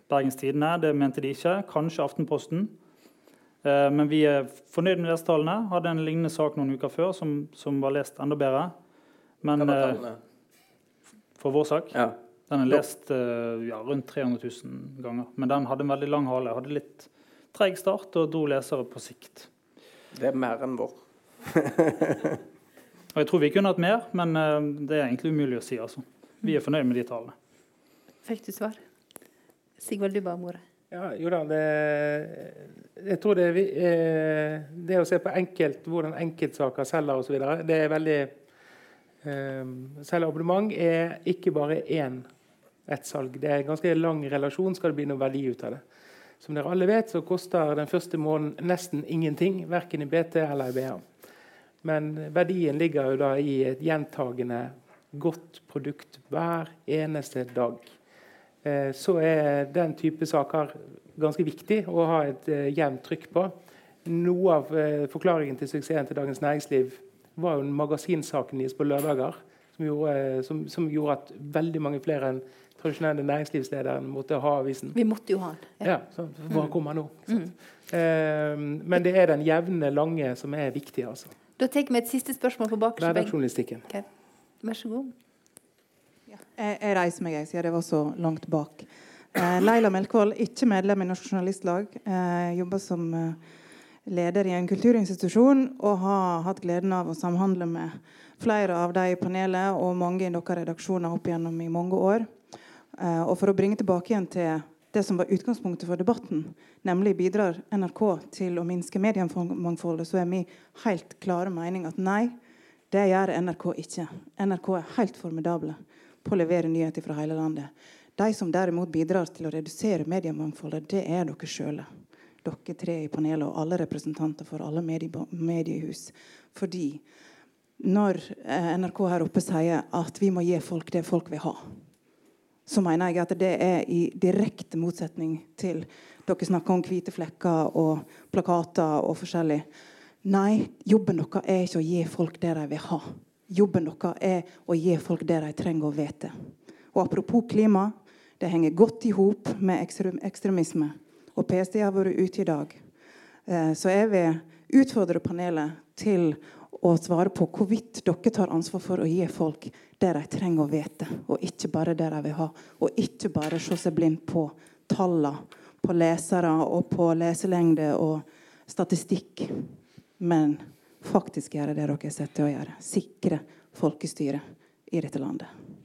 Bergens Tidende. Det mente de ikke. Kanskje Aftenposten. Eh, men vi er fornøyd med lesetallene. Hadde en lignende sak noen uker før som, som var lest enda bedre. Men eh, for vår sak ja. Den er lest eh, ja, rundt 300 000 ganger. Men den hadde en veldig lang hale. Hadde litt treg start og dro lesere på sikt. Det er mer enn vår. og Jeg tror vi kunne hatt mer, men det er egentlig umulig å si. altså. Vi er fornøyd med de tallene. Fikk du svar? Sigvald, du ba om ordet. Ja, jo da, det, jeg tror det, eh, det å se på enkelt, hvordan enkeltsaker selger osv. Det er veldig eh, Selv abonnement er ikke bare én ett salg. Det er en ganske lang relasjon skal det bli noe verdi ut av det. Som dere alle vet, så koster den første måneden nesten ingenting, verken i BT eller i BA. Men verdien ligger jo da i et gjentagende godt produkt hver eneste dag. Eh, så er den type saker ganske viktig å ha et uh, jevnt trykk på. Noe av uh, forklaringen til suksessen til Dagens Næringsliv var jo magasinsaken deres på lørdager. Som gjorde, uh, som, som gjorde, at veldig mange flere enn tradisjonelle næringslivsledere måtte ha avisen. Vi måtte jo ha den. Ja, ja så hva mm. kommer nå? Mm. men det er den jevne, lange som er viktig. altså. Da tar vi et siste spørsmål på bakerste Hverdagsjournalistikken. Okay. Vær så god. Jeg, jeg, reiser meg, jeg, siden det var så langt bak. Eh, Leila Melkvold, ikke medlem i Norsk Journalistlag. Eh, jobber som eh, leder i en kulturinstitusjon og har hatt gleden av å samhandle med flere av de i panelet og mange i deres redaksjoner opp igjennom i mange år. Eh, og for å bringe tilbake igjen til det som var utgangspunktet for debatten, nemlig bidrar NRK til å minske mediemangfoldet, så er min helt klare mening at nei, det gjør NRK ikke. NRK er helt formidable på å levere nyheter fra hele landet. De som derimot bidrar til å redusere mediemangfoldet, det er dere sjøle. Dere tre i panelet og alle representanter for alle medie mediehus. Fordi når eh, NRK her oppe sier at vi må gi folk det folk vil ha, så mener jeg at det er i direkte motsetning til dere snakker om hvite flekker og plakater og forskjellig. Nei, jobben deres er ikke å gi folk det de vil ha. Jobben deres er å gi folk det de trenger å vite. Og apropos klima, det henger godt i hop med ekstremisme. Og PST har vært ute i dag. Eh, så jeg vil utfordre panelet til å svare på hvorvidt dere tar ansvar for å gi folk det de trenger å vite, og ikke bare det de vil ha. Og ikke bare se seg blind på tallene, på lesere og på leselengde og statistikk. Men faktisk gjøre det dere er satt til å gjøre. Sikre folkestyret i dette landet.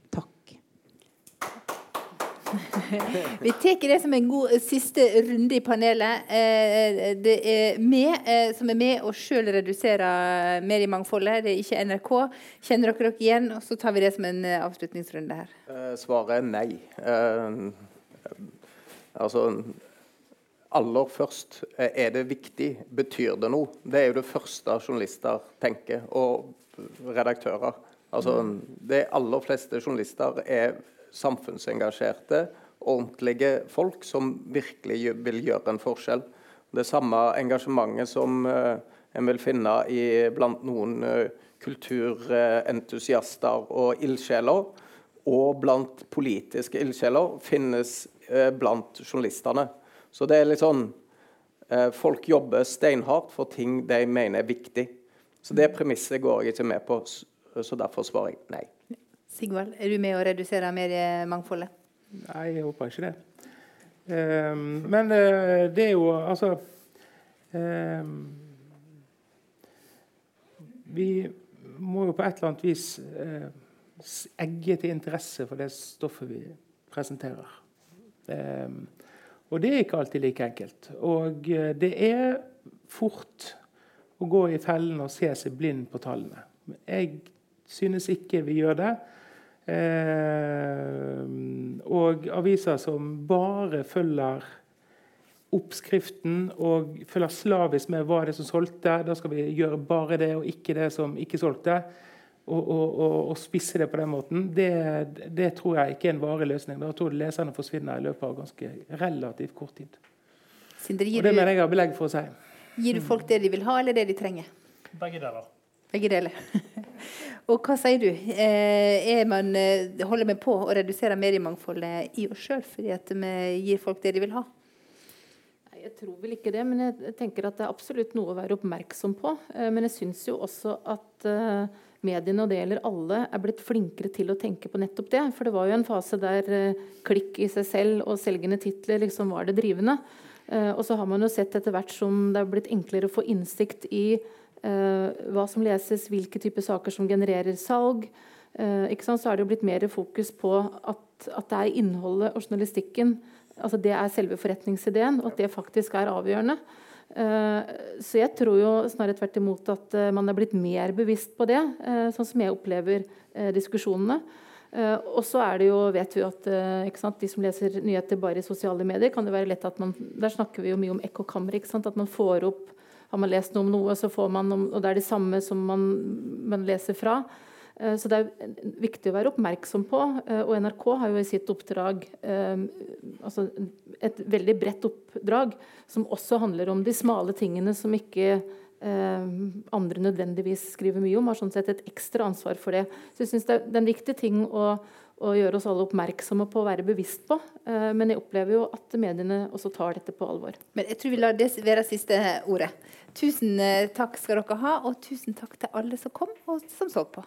Vi tar det som en god siste runde i panelet. Eh, det er vi eh, som er med og sjøl reduserer mediemangfoldet. Det er ikke NRK. Kjenner dere dere igjen? Og så tar vi det som en eh, avslutningsrunde her. Svaret er nei. altså aller først, er det viktig? Betyr det noe? Det er jo det første journalister tenker, og redaktører. Altså, de aller fleste journalister er samfunnsengasjerte, ordentlige folk som virkelig vil gjøre en forskjell. Det samme engasjementet som uh, en vil finne i, blant noen uh, kulturentusiaster og ildsjeler, og blant politiske ildsjeler, finnes uh, blant journalistene. Så det er litt sånn Folk jobber steinhardt for ting de mener er viktig. Så det premisset går jeg ikke med på, så derfor svarer jeg nei. Sigvald, er du med å redusere mediemangfoldet? Nei, jeg håper ikke det. Um, men uh, det er jo altså um, Vi må jo på et eller annet vis uh, egge til interesse for det stoffet vi presenterer. Um, og det er ikke alltid like enkelt. Og uh, det er fort å gå i fellen og se seg blind på tallene. Jeg synes ikke vi gjør det. Eh, og aviser som bare følger oppskriften og følger slavisk med hva det er som solgte. Da skal vi gjøre bare det og ikke det som ikke solgte. Og, og, og, og spisse det på den måten. Det, det, tror jeg ikke er en varig løsning. Da tror jeg leserne forsvinner i løpet av ganske relativt kort tid. Sindre, og det mener jeg har belegg for å si. Gir du folk det de vil ha, eller det de trenger? Begge deler. Begge deler. Og hva sier du? Er man, eh, holder vi på å redusere mediemangfoldet i oss sjøl fordi at vi gir folk det de vil ha? Jeg tror vel ikke det, men jeg tenker at det er absolutt noe å være oppmerksom på. Eh, men jeg syns jo også at mediene, og det gjelder alle, er blitt flinkere til å tenke på nettopp det. For det var jo en fase der klikk i seg selv og selgende titler liksom var det drivende. Og så har man jo sett etter hvert som det er blitt enklere å få innsikt i Eh, hva som leses, hvilke typer saker som genererer salg. Eh, så er det jo blitt mer fokus på at, at, det er innholdet og journalistikken altså Det er selve forretningsideen, og at det faktisk er avgjørende. Eh, så jeg tror jo snarere tvert imot at man er blitt mer bevisst på det, sånn som jeg opplever diskusjonene. og så er det jo, vet vi at sant, De som leser nyheter bare i sosiale medier, kan det være lett at man, Der snakker vi jo mye om ekkokammer. At man får opp har man lest noe om noe, så får man Og det er det samme som man, man leser fra. Eh, så det er viktig å være oppmerksom på. Eh, og NRK har jo i sitt oppdrag eh, altså et veldig bredt oppdrag som også handler om de smale tingene som ikke andre nødvendigvis skriver mye om. Har sånn sett et ekstra ansvar for det. Så jeg synes det er en viktig ting å, å gjøre oss alle oppmerksomme på å være bevisst på. Men jeg opplever jo at mediene også tar dette på alvor. Men jeg tror vi lar det være siste ordet. Tusen eh, takk skal dere ha, og tusen takk til alle som kom og som så på.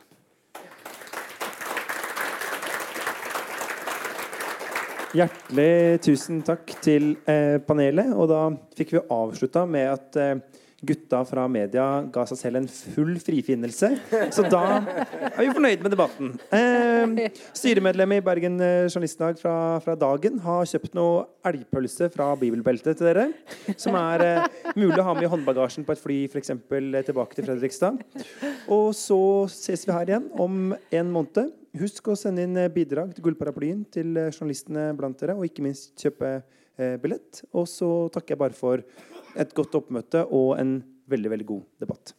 Hjertelig tusen takk til eh, panelet. Og da fikk vi avslutta med at eh, gutta fra media ga seg selv en full frifinnelse. Så da er vi fornøyd med debatten. Eh, styremedlem i Bergen Journalistdag Journalistlag fra, fra, Dagen har kjøpt noe elgpølse fra bibelbeltet til dere. Som er eh, mulig å ha med i håndbagasjen på et fly f.eks. Eh, tilbake til Fredrikstad. Og så ses vi her igjen om en måned. Husk å sende inn eh, bidrag til Gullparaplyen til journalistene blant dere, og ikke minst kjøpe eh, billett. Og så takker jeg bare for et godt oppmøte og en veldig, veldig god debatt.